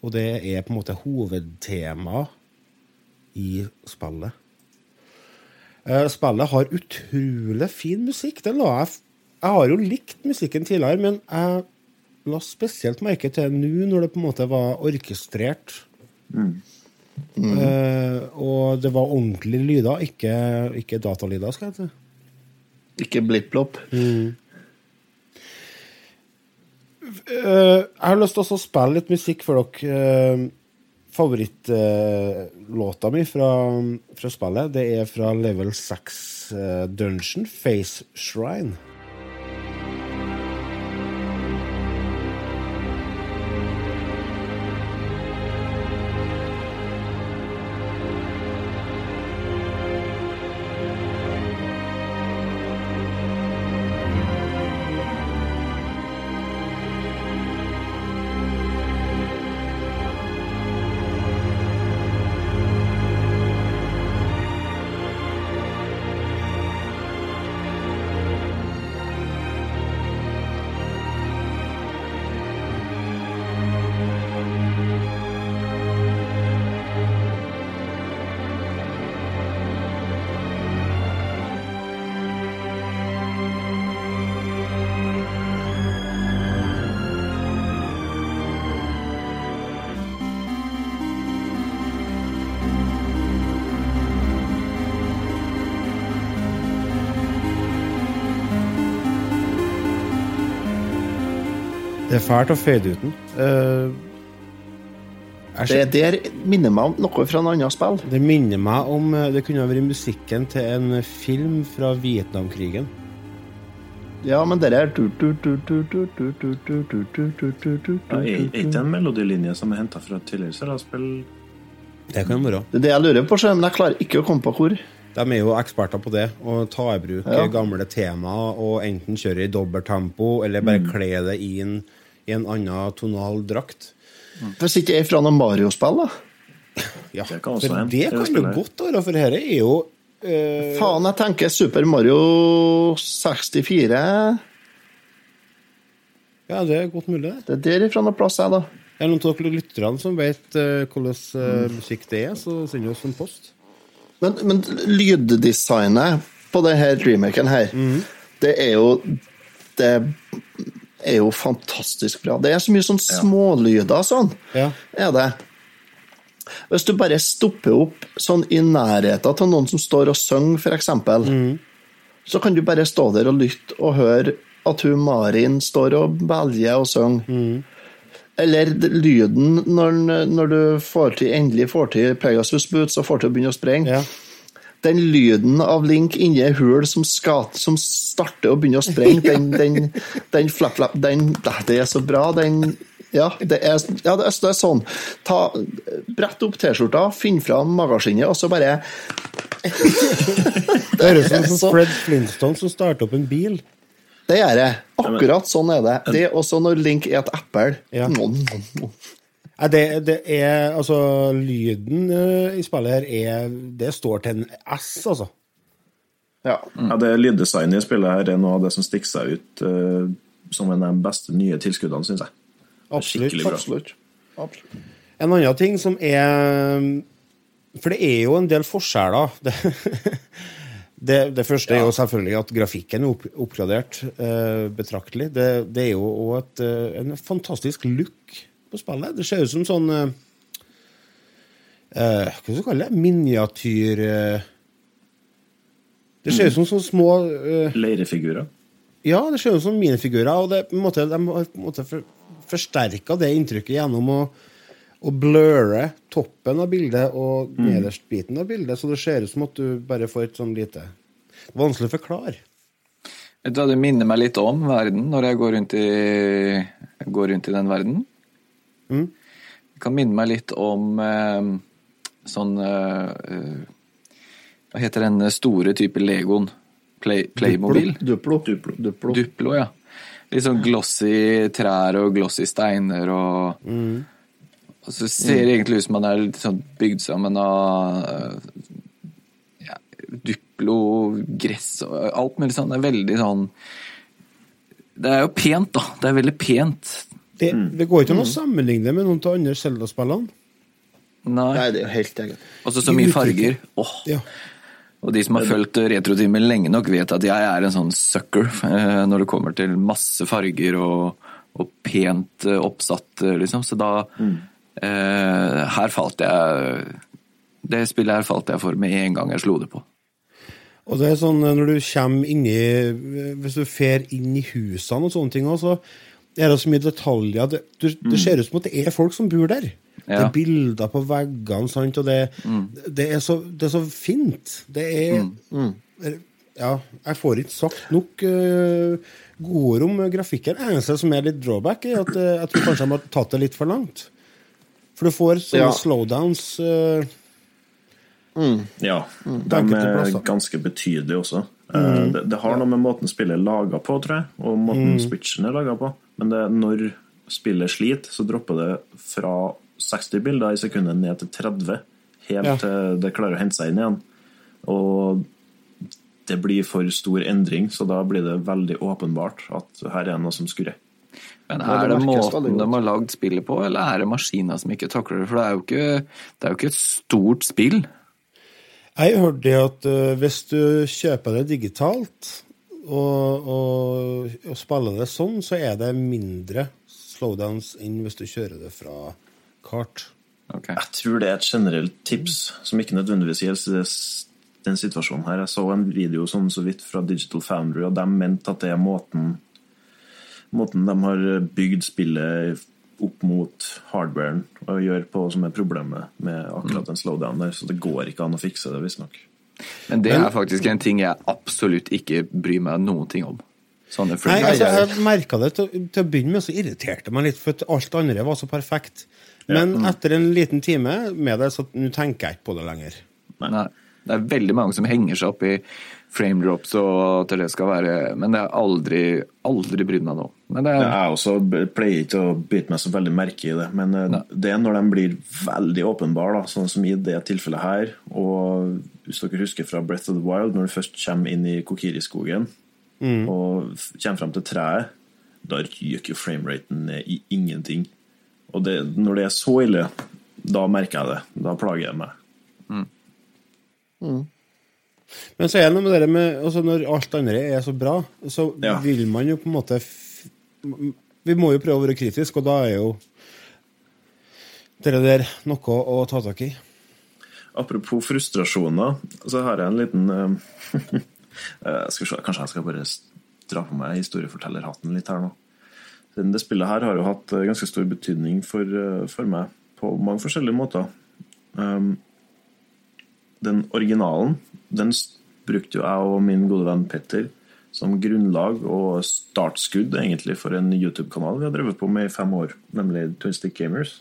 og det er på en måte hovedtemaet i spillet. Uh, Spillet har utrolig fin musikk. Det la jeg, jeg har jo likt musikken tidligere, men jeg la spesielt merke til nå når det på en måte var orkestrert. Eh, og det var ordentlige lyder, ikke, ikke datalyder, skal jeg si. Ikke blipp-blopp. Eh, jeg har lyst til å spille litt musikk for dere. Uh, Favorittlåta mi fra, fra spillet Det er fra level 6 eh, Dungeon, Face Shrine. Det er fælt å fade uten. Uh, det der minner meg om noe fra en annen spill. Det minner meg om Det kunne vært musikken til en film fra Vietnamkrigen. Ja, men det er Er ikke en melodilinje som er henta fra et tidligere sølvspill? Det kan være. Det er det jeg lurer på, men jeg klarer ikke å komme på hvor. De er jo eksperter på det. Å ta i bruk ja. gamle temaer og enten kjøre i dobbelttempo eller bare mm. kle det inn en annen tonal drakt. Hvis ikke det er fra noe Mario-spill, da. Ja, Det kan for det kan jo godt være, for dette er jo eh, Faen, jeg tenker Super Mario 64. Ja, det er godt mulig, det. Det er derifra noe plass, jeg, da. Er det noen av dere lytterne som vet uh, hvordan eh, musikk det er, så send oss en post. Men, men lyddesignet på denne remaken her, det er jo Det er jo fantastisk bra. Det er så mye sånn smålyder sånn, Ja. er det. Hvis du bare stopper opp sånn i nærheten til noen som står og synger, for eksempel, så kan du bare stå der og lytte og høre at hun Marin står og velger og synger. Eller lyden når, når du får til, endelig får til Pegasus Boots og får til å begynne å sprenge. Ja. Den lyden av Link inni ei hul som, skal, som starter å begynner å sprenge, den, den, den flapp, flapp, den Det er så bra, den Ja, det er, ja, det er, sånn. Ta, brett opp T-skjorta, finn fram magaskinnet, og så bare Det høres ut som Fred Flintstone som starter opp en bil. Det gjør jeg. Akkurat sånn er det. Det er også når Link er et eple. Ja. Det, det er Altså, lyden eh, i spillet her er Det står til en S, altså. Ja. Ja, det Lyddesignet i spillet her er noe av det som stikker seg ut uh, som en av de beste nye tilskuddene, syns jeg. Absolutt. Absolutt. Absolutt. En annen ting som er For det er jo en del forskjeller. Det, det, det første er jo selvfølgelig at grafikken er opp, oppgradert uh, betraktelig. Det, det er jo òg en fantastisk look på spillet. Det ser ut som sånn eh, eh, Hva skal vi kalle det? Miniatyr... Uh, det ser ut som sånne små uh, Leirefigurer. Ja, det ser ut som minifigurer, og det, på en måte, de har på en måte for, forsterka det inntrykket gjennom å, å blurre toppen av bildet og nederst biten av bildet, så det ser ut som at du bare får et sånn lite vanskelig å forklare. Vet du hva det minner meg litt om verden når jeg går rundt i, går rundt i den verden? Mm. Det kan minne meg litt om eh, sånn eh, eh, Hva heter den store type Legoen? Play, Playmobil? Duplo. Duplo. Duplo. Duplo, ja. Litt sånn glossy trær og glossy steiner og Og så ser det egentlig ut som man er litt sånn bygd sammen av eh, ja, Duplo, gress og alt mulig sånn. Det er veldig sånn Det er jo pent, da. Det er veldig pent. Det, det går ikke an å sammenligne med noen av andre Zelda-spillene. Nei. Nei, det er jo helt eget. Og så mye farger. Åh. Ja. Og de som har fulgt Retrotimen lenge nok, vet at jeg er en sånn sucker eh, når det kommer til masse farger og, og pent eh, oppsatt, eh, liksom. Så da eh, Her falt jeg Det spillet her falt jeg for med en gang jeg slo det på. Og det er sånn eh, når du kommer inn i Hvis du fer inn i husene og sånne ting også, så er det så mye detaljer. Det, du, det ser ut som at det er folk som bor der. Det er bilder på veggene, sant, og det, det, er, så, det er så fint. Det er Ja, jeg får ikke sagt nok uh, godord om grafikken. Det eneste som er litt drawback, er at uh, jeg tror kanskje de har tatt det litt for langt. For du får sånne Ja. slowdowns eh, Ja, de er ganske betydelige også. Uh, Det, det har noe med måten spillet er laga på, tror jeg, og måten switchen er laga på. Men det, når spillet sliter, så dropper det fra 60 bilder i sekundet ned til 30. Helt Ja. til det klarer å hente seg inn igjen. Og det blir for stor endring, så da blir det veldig åpenbart at her er noe som skurrer. Men er det måten de har lagd spillet på, eller er det maskiner som ikke takler det? For det er jo ikke, det er jo ikke et stort spill. Jeg hørte at eh, hvis du kjøper det digitalt og, og, og spiller det sånn, så er det mindre slowdowns enn hvis du kjører det fra kart. Okay. Jeg tror det er et generelt tips som ikke nødvendigvis gjelder den situasjonen her. Jeg så en video sånn så vidt fra Digital Foundry, og de mente at det er måten, måten de har bygd spillet opp mot hardwaren og gjør på som er problemet med akkurat den slowdown der. Så det går ikke an å fikse det, visstnok. Men det er faktisk en ting jeg absolutt ikke bryr meg noen ting om. Sånne Nei, altså, jeg merka det til, til å begynne med, så irriterte meg litt, for at alt andre var så perfekt. Men etter en liten time med det, så nå tenker jeg ikke på det lenger. Nei. Det er veldig mange som henger seg opp i frame drops og at det skal være Men det har aldri, aldri brydd meg nå. Men det er, Jeg også pleier ikke å bite meg så veldig merke i det, men eh, det er når de blir veldig åpenbare, sånn som i det tilfellet her. Og hvis dere husker fra Breath of the Wild, når du først kommer inn i Kokiri-skogen og kommer frem til treet, da ryker jo frameraten ned i ingenting. Og det, når det er så ille, da merker jeg det. Da plager jeg meg. Men så er det noe med det med altså Når alt andre er så bra, så Ja. vil man jo på en måte Vi må jo prøve å være kritisk, og da er jo det der noe å ta tak i. Apropos frustrasjoner, så har jeg en liten eh, eh, skal vi se, Kanskje jeg skal bare dra på meg historiefortellerhatten litt her nå. Siden Det spillet her har jo hatt eh, ganske stor betydning for, eh, for meg på mange forskjellige måter. Um, den originalen den brukte jo jeg og min gode venn Petter som grunnlag og startskudd egentlig for en YouTube-kanal vi har drevet på med i fem år, nemlig Twin Stick Gamers.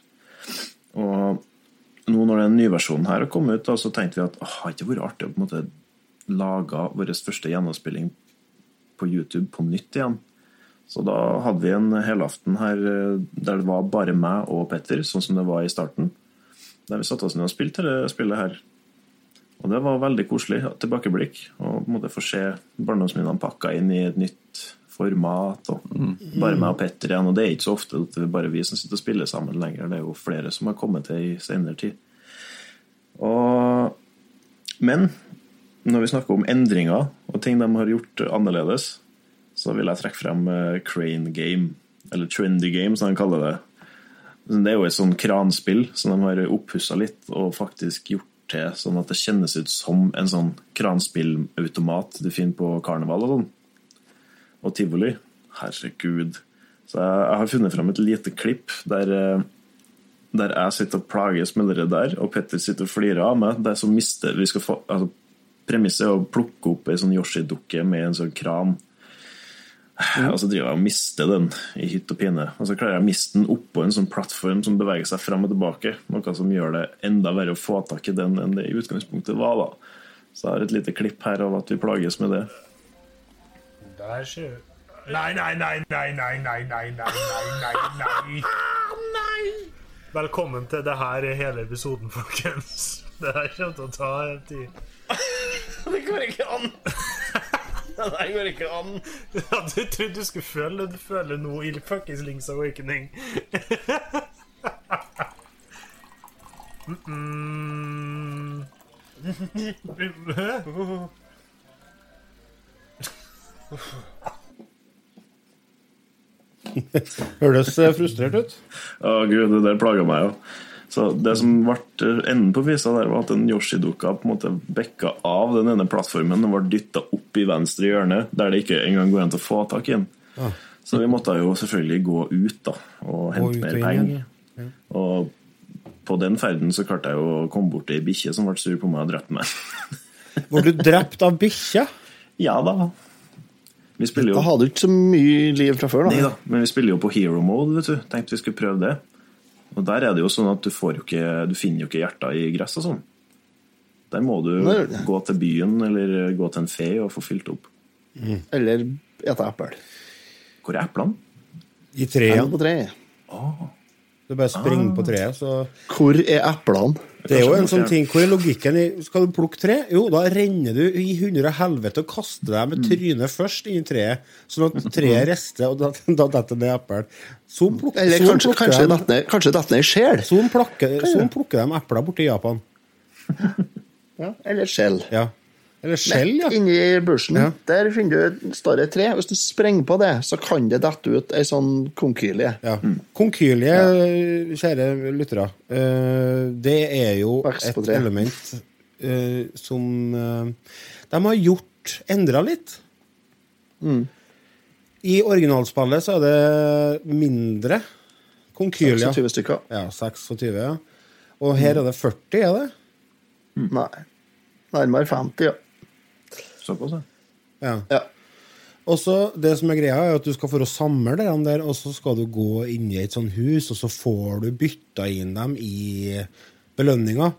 Og nå når den nye versjonen her har kommet ut, da, så tenkte vi at det har ikke vært artig å på en måte lage vår første gjennomspilling på YouTube på nytt igjen. Så da hadde vi en helaften her eh, der det var bare meg og Petter, sånn som det var i starten. Der vi satte oss ned og spilte det spillet her. Og det var veldig koselig. Tilbakeblikk. Og på en måte få se barndomsminnene pakka inn i et nytt format. Og bare meg og Petter igjen. Og det er ikke så ofte at det er bare vi som sitter og spiller sammen lenger. Det er jo flere som har kommet til i senere tid. Og, men når vi snakker om endringer og ting de har gjort annerledes, så vil jeg trekke frem eh, Crane Game, eller Trendy Game, som de kaller det. Det er jo et sånn kranspill som de har oppussa litt og faktisk gjort til sånn at det kjennes ut som en sånn kranspillautomat du finner på karneval og sånn. og tivoli. Herregud. Så jeg, jeg har funnet frem et lite klipp der, eh, der jeg sitter og plages med det der, og Petter sitter og flirer av meg. Det er så mister vi skal få altså, Premisset er å plukke opp ei sånn Yoshi-dukke med en sånn kran. Og så driver jeg og mister den i hytt og pine. Og så klarer jeg å miste den oppå en sånn plattform som beveger seg frem og tilbake. Noe som gjør det enda verre å få tak i den enn det i utgangspunktet var. da. Så jeg har et lite klipp her av at vi plages med det. Der ser Nei, nei, nei, nei, nei, nei, nei, nei, nei, nei, nei. Velkommen til det her er hele episoden, folkens. Det her kommer til å ta en tid. Det går ikke an! Det går ikke an. Ja, du trodde du skulle føle. Du føler noe i fuckings Links Awakening. Mm-mm. Høres eh, frustrert ut. Å gud, det der plager meg jo. Så det som ble enden på visa der, var at en Yoshi-dukka på en måte bekka av den ene plattformen og ble dytta opp i venstre hjørne, der det ikke engang går an til å få tak i den. Ja. Så vi måtte jo selvfølgelig gå ut da, og hente mer penger. ja. Og på den ferden så klarte jeg jo å komme bort til ei bikkje som ble sur på meg og drepte meg. Var du drept av bikkje? Ja da. Vi spiller jo Da hadde du ikke så mye liv fra før, Nei da. da, men vi spiller jo på hero mode, vet du. Tenkte vi skulle prøve det. Og der er det jo sånn at du får jo ikke Du finner jo ikke hjerter i gress og sånn. Der må du Nei. gå til byen eller gå til en fe og få fylt opp. Eller ete eple. Hvor er eplene? I treet. på treet. Du bare springer på treet, så Hvor er eplene? Det er jo en sånn ting Hvor er logikken i Skal du plukke tre? Jo, da renner du i hundre helvete og kaster deg med trynet først inn i treet, sånn at treet rister, og da, da detter ned eppel. Sånn Eller sånn kanskje, plukker kanskje de- kanskje dette ned i sjel? Sånn plukker, sånn plukker de epler borte i Japan. Ja, eller skjell. Ja. Eller skjell, ja. Inni bushen, Ja. der finner du et større tre. Hvis du sprenger på det, så kan det dette ut ei sånn konkylie. ja. Konkylie, kjære lyttere, eh, det er jo et tre. element eh, som eh, de har gjort endra litt. I originalspillet så er det mindre konkylier. 26 stykker. Ja, 26, ja. Og her er det 40, er det? Nei. Nærmere 50, ja. Såpass, ja. Ja. ja. Og så Det som er greia, er at du skal for å samle dem der, og så skal du gå inn i et sånt hus, og så får du bytta inn dem i belønninga.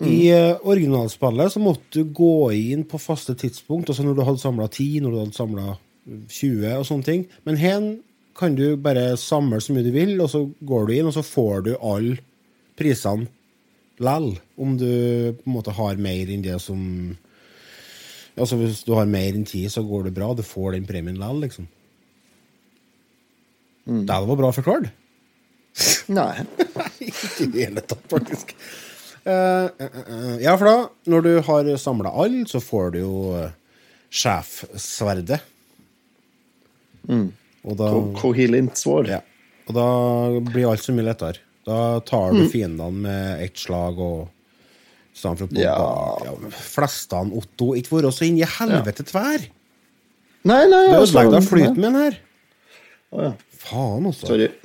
I eh, originalspillet så måtte du gå inn på faste tidspunkt, altså når du hadde samla 10, når du hadde samla 20 og sånne ting. Men her kan du bare samle så mye du vil, og så går du inn, og så får du alle prisene lell. Om du på en måte har mer enn det som Altså Hvis du har mer enn ti, så går det bra. Du får den premien likevel, liksom. Det var bra forklart. Nei. Ikke i det hele tatt, faktisk. Uh, uh, uh, ja, for da, når du har samla alle, så får du jo sjefsverdet. Og da Ko- Kohilint svår. ja. Og da blir alt så mye lettere. Da tar du fiendene med ett slag og i stedet for Ja. ja, Flestene, Otto, ikke vært så inn i helvete tvær! Nei, nei, Du altså, ødelegger da flyten min her. Å, ja. Faen, også. Sorry.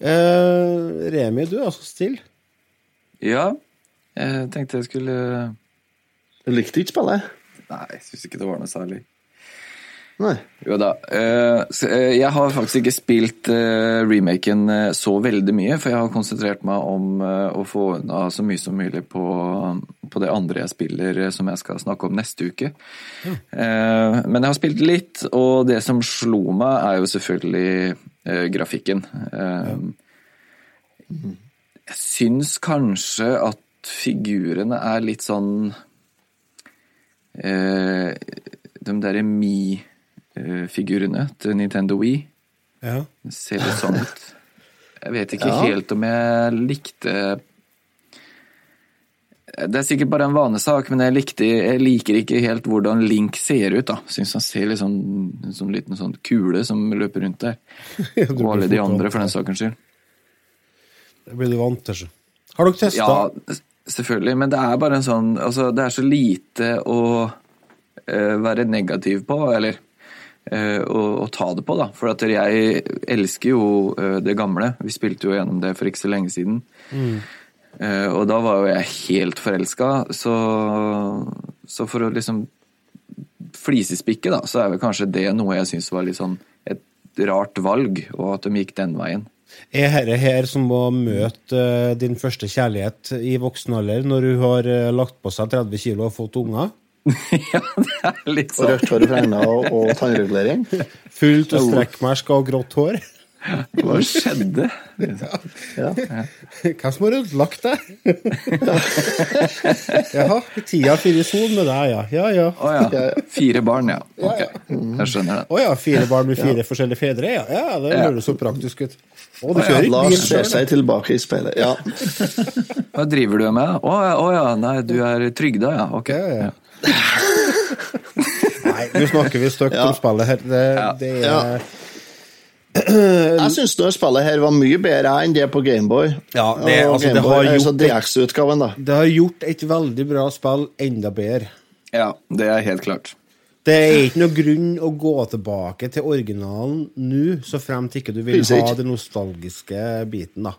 Eh, Remi, du er så stille. Ja, jeg tenkte jeg skulle Du likte ikke spillet? Nei, jeg syns ikke det var noe særlig. Nei. Jo da. eh, eh, Jeg har faktisk ikke spilt eh, remaken så veldig mye, for jeg har konsentrert meg om å få unna så mye som mulig på, på det andre jeg spiller, som jeg skal snakke om neste uke. Mm. Men jeg har spilt litt, og det som slo meg, er jo selvfølgelig grafikken. Jeg syns kanskje at figurene er litt sånn De derre Me-figurene til Nintendo Wii Ja. ser litt sånn ut. Jeg vet ikke Ja. helt om jeg likte Det er sikkert bare en vanesak, men jeg, likte, jeg liker ikke helt hvordan Link ser ut. da. Syns han ser litt sånn en sånn liten sånn kule som løper rundt der. Ja, Og alle de andre, for den saks skyld. Det blir du vant til. så. Har dere testa Ja, selvfølgelig. Men det er bare en sånn Altså, det er så lite å uh, være negativ på, eller eh, å, å ta det på, da. For at jeg elsker jo eh, det gamle. Vi spilte jo gjennom det for ikke så lenge siden. Mm. og da var jo jeg helt forelska, så, så for å liksom flisespikke, da, så er vel kanskje det noe jeg syns var litt sånn et rart valg, og at de gikk den veien. Er dette her som å møte eh, din første kjærlighet i voksen alder, når hun har eh, lagt på seg 30 kilo og fått unger? Ja, det er litt Og sånn. rødt hår i fregna og, og tannregulering. Fullt av strekkmersk og grått hår? Hva skjedde? Ja. Hvem som har ødelagt deg? Jaha, tida fire sol med deg, ja. Ja ja. Å ja. Fire barn, ja. Ok, jeg skjønner det. Å ja, fire barn med fire forskjellige fedre, ja. Ja, Det Ja. høres så praktisk ut. Å, du ja, kjører ikke Lars ser seg tilbake i speilet. Ja. Hva driver du med? Å ja, å ja, nei, du er trygda, ja. Ok. Ja, ja. Nei, nå snakker vi stygt Ja. om spillet her. Det, det er Ja. Jeg syns det spillet her var mye bedre enn det på Gameboy. Ja, det, altså, Game det, har altså gjort DX-utgaven, da. Det har gjort et veldig bra spill enda bedre. Ja, det er helt klart. Det er ikke noe grunn å gå tilbake til originalen nå, så fremt ikke du vil ha den nostalgiske biten, da.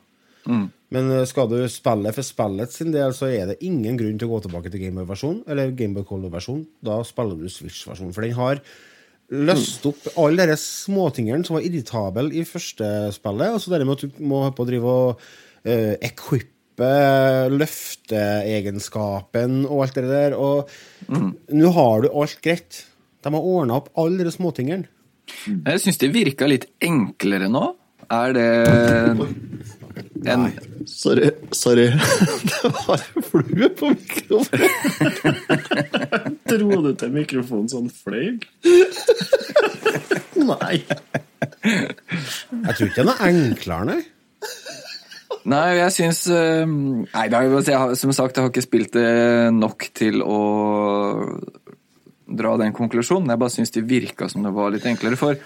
Mm. Men eh, skal du spille for spillet sin del, så er det ingen grunn til å gå tilbake til Gameboy-versjonen, eller Gameboy Color-versjonen. Da spiller du Switch-versjonen, for den har løst opp alle de småtingene som var irritable i første spillet, og så med at du må på å drive og uh, equippe løfteegenskapen og alt det der, og nå har du alt greit. De har ordna opp alle de småtingene. Jeg syns det virka litt enklere nå. Er det en Sorry. sorry. Det var en flue på mikrofonen. Dro du til mikrofonen sånn fløy? Nei. Jeg tror ikke det er noe enklere, nei. Nei, jeg syns eh, Nei, det har, jeg har, som sagt, jeg har ikke spilt det nok til å dra den konklusjonen. Jeg bare syns det virka som det var litt enklere. For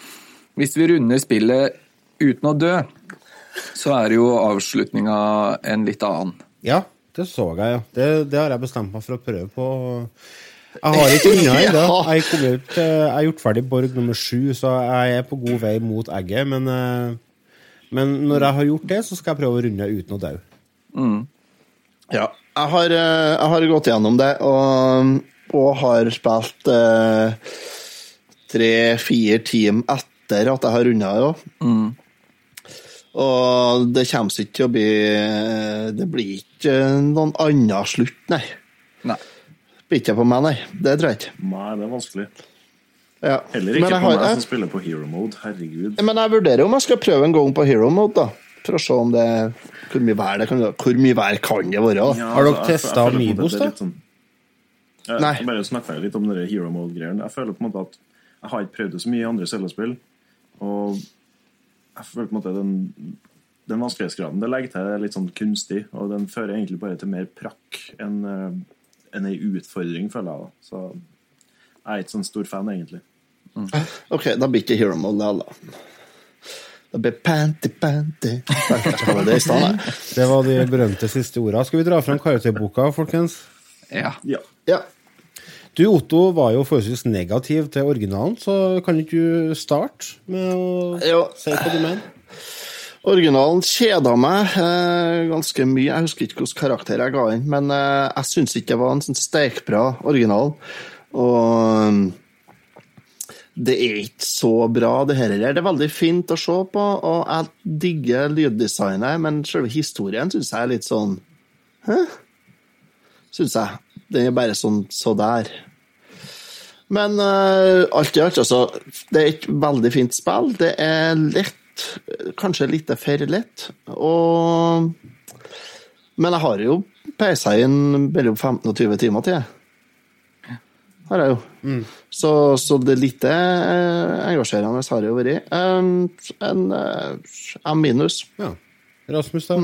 hvis vi runder spillet uten å dø, så er jo avslutninga en litt annen. Ja, det så jeg, ja. Det, det har jeg bestemt meg for å prøve på. Jeg har ikke unna ennå. Jeg, eh, jeg har gjort ferdig Borg nummer sju, så jeg er på god vei mot egget. Men, eh, men når jeg har gjort det, så skal jeg prøve å runde uten å dø. Ja. Jeg har, eh, jeg har gått gjennom det, og, og har spilt eh, tre-fire timer etter at jeg har runda det. også. Og det kommer ikke til å bli Det blir ikke noen annen slutt, nei. Nei. Blir ikke på meg, nei. Det tror jeg ikke. Nei, det er vanskelig. Ja. Heller ikke jeg på meg jeg- som spiller på hero mode. Herregud. Men jeg vurderer om jeg skal prøve en gang på hero mode, da. For å se om det Hvor mye vær det kan være. Hvor mye vær kan det være? Ja, Har dere testa Amibos, er da? Sånn, jeg, Nei. jeg bare snakka litt om det hero mode-greiene. Jeg føler på en måte at jeg har ikke prøvd det så mye i andre cellespill. Og jeg føler på en måte den, den vanskelighetsgraden det legger til, er litt sånn kunstig. Og den fører egentlig bare til mer prakk enn en enn ei utfordring, føler jeg. da Så jeg er ikke sånn stor fan, egentlig. Ok, da blir ikke hero mode, da. Det blir panty, panty det. Det var de berømte siste orda. Skal vi dra fram karakterboka, folkens? Ja. Ja. Ja. Du, Otto, var jo forholdsvis negativ til originalen, så kan ikke du starte med å Jo. si hva du mener? Originalen kjeda meg eh, ganske mye. Jeg husker ikke hvilken karakter jeg ga inn, men eh, jeg syns ikke det var en sånn steikbra original. Og det er ikke så bra, det her. Det er veldig fint å se på, og jeg digger lyddesignet, men selve historien syns jeg er litt sånn Hæ? Syns jeg. Den er bare sånn så der. Men uh, alt i alt, altså. Det er et veldig fint spill. Det er lett. Kanskje litt for lett. Og Men jeg har jo peisa inn mellom 15 og 20 timer til. jeg. Har jeg jo. Så, så det lite eh, engasjerende har det jo vært. Um, en eh, M minus. Ja. Rasmus, da?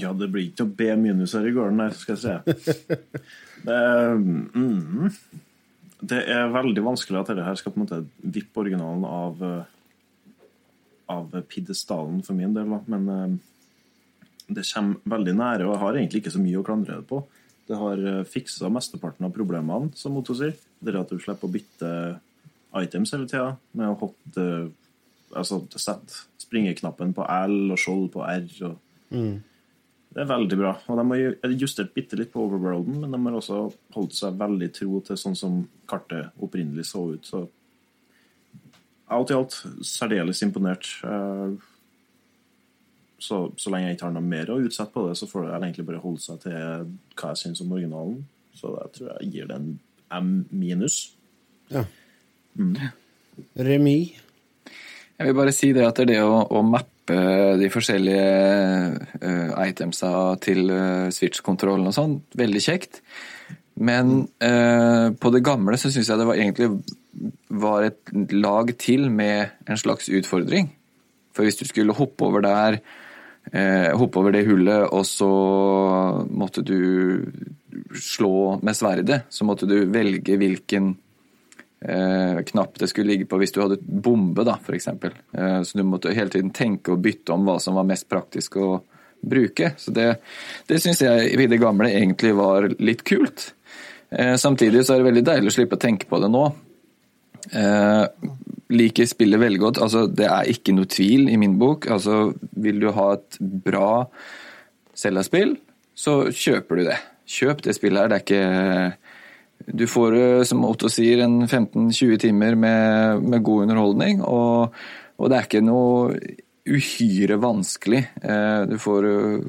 Ja, det blir ikke noe B minus her i gården, nei, skal jeg si. Det, mm, det er veldig vanskelig at dette her skal på en måte vippe originalen av eh, av pidestallen for min del. Men, eh, det kommer veldig nære, og jeg har egentlig ikke så mye å klandre det på. Det har fiksa mesteparten av problemene, som Otto sier. Det er at du slipper å bytte items hele tida med å hoppe Altså sette springeknappen på L og skjold på R. Og Mm. Det er veldig bra. Og de har justert bitte litt på overworlden, men de har også holdt seg veldig tro til sånn som kartet opprinnelig så ut. Så alt i alt særdeles imponert. Eh, Så, så lenge jeg ikke har noe mer å utsette på det, så får det egentlig bare holde seg til hva jeg syns om originalen. Så jeg tror jeg gir det en M minus. Ja. Mm. Remis. Jeg vil bare si det at det er det å, å mappe de forskjellige uh, itemsa til uh, Switch-kontrollen og sånn, veldig kjekt. Men uh, på det gamle så syns jeg det var egentlig var et lag til med en slags utfordring. For hvis du skulle hoppe over der, hoppe over det hullet, og så måtte du slå med sverdet, så måtte du velge hvilken eh, knapp det skulle ligge på hvis du hadde bombe, da, f.eks. Eh, så du måtte hele tiden tenke og bytte om hva som var mest praktisk å bruke. Så det, det syns jeg i det gamle egentlig var litt kult. Eh, samtidig så er det veldig deilig å slippe å tenke på det nå. Eh, liker spillet veldig godt. Altså, det er ikke noe tvil i min bok. Altså, vil du ha et bra Zelda-spill, så kjøper du det. Kjøp det spillet her. Det er ikke Du får, eh, som Otto sier, en 15-20 timer med, med god underholdning, og, og det er ikke noe uhyre vanskelig. Eh, du får eh,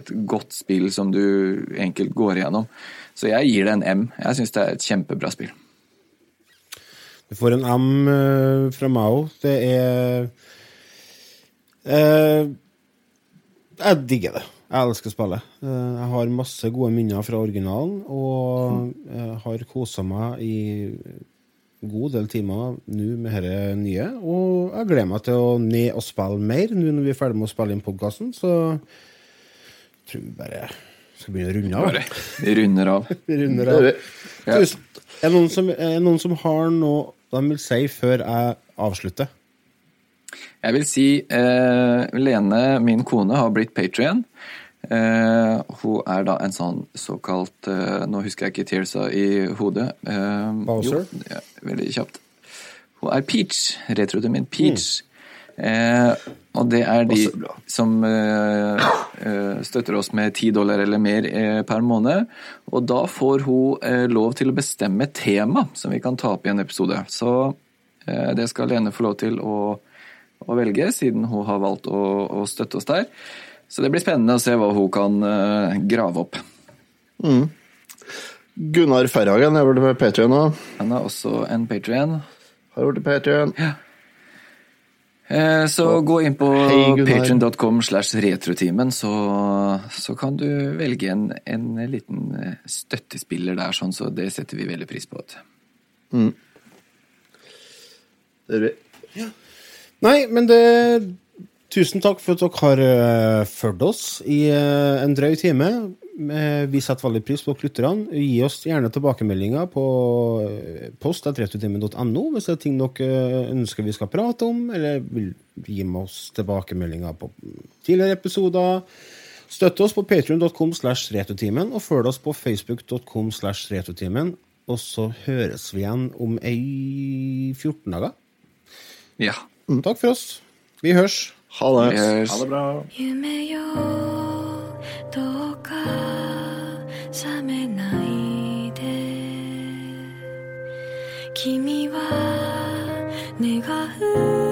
et godt spill som du enkelt går igjennom. Så jeg gir det en M. Jeg syns det er et kjempebra spill. Du får en M fra òg. Det er eh, Jeg digger det. Jeg elsker spillet. Eh, jeg har masse gode minner fra originalen, og jeg har kosa meg i god del timer nå med dette nye. Og jeg gleder meg til å ned og spille mer nå når vi er ferdig med å spille inn podkasten, så jeg tror vi bare skal begynne å runde av. Bare, vi runder av. Vi runder av. Tusen. Er det noen som, er det noen som har noe de vil si før jeg avslutter? Jeg vil si eh, Lene, min kone, har blitt patrion. Eh, hun er da en sånn såkalt uh, Nå husker jeg ikke Tearsa i hodet. Uh, Bowser? Jo, ja, veldig kjapt. Hun er Peach. Retroen min Peach. Eh, og det er de som støtter oss med 10 dollar eller mer per måned. Og da får hun lov til å bestemme tema som vi kan ta opp i en episode. Så eh, det skal Lene få lov til å, å velge, siden hun har valgt å, å støtte oss der. Så det blir spennende å se hva hun kan eh, grave opp. Mm. Gunnar Ferhagen er vel med Patrion nå? Han er også en patrion. Har blitt Patrion. Ja. Eh, Så gå inn på Hei, Gunnar. patreon.com slash retrotimen, så, så kan du velge en, en liten eh, støttespiller der, sånn, så det setter vi veldig pris på. Mm. Det gjør vi. Nei, men det Tusen takk for at dere har uh, fulgt oss i uh, en drøy time. Uh, vi setter veldig pris på lytterne. Gi oss gjerne tilbakemeldinger på post.returtimen.no hvis det er ting dere eh, ønsker vi skal prate om, eller vil gi oss tilbakemeldinger på tidligere episoder. Støtt oss på patrion.com slash returtimen, og følg oss på facebook.com slash returtimen. Og så høres vi igjen om ei 14 dager. Ja. Takk for oss. Vi hørs. Ha det. Høres. Ha det bra. 夢よどうか覚めないで君は願う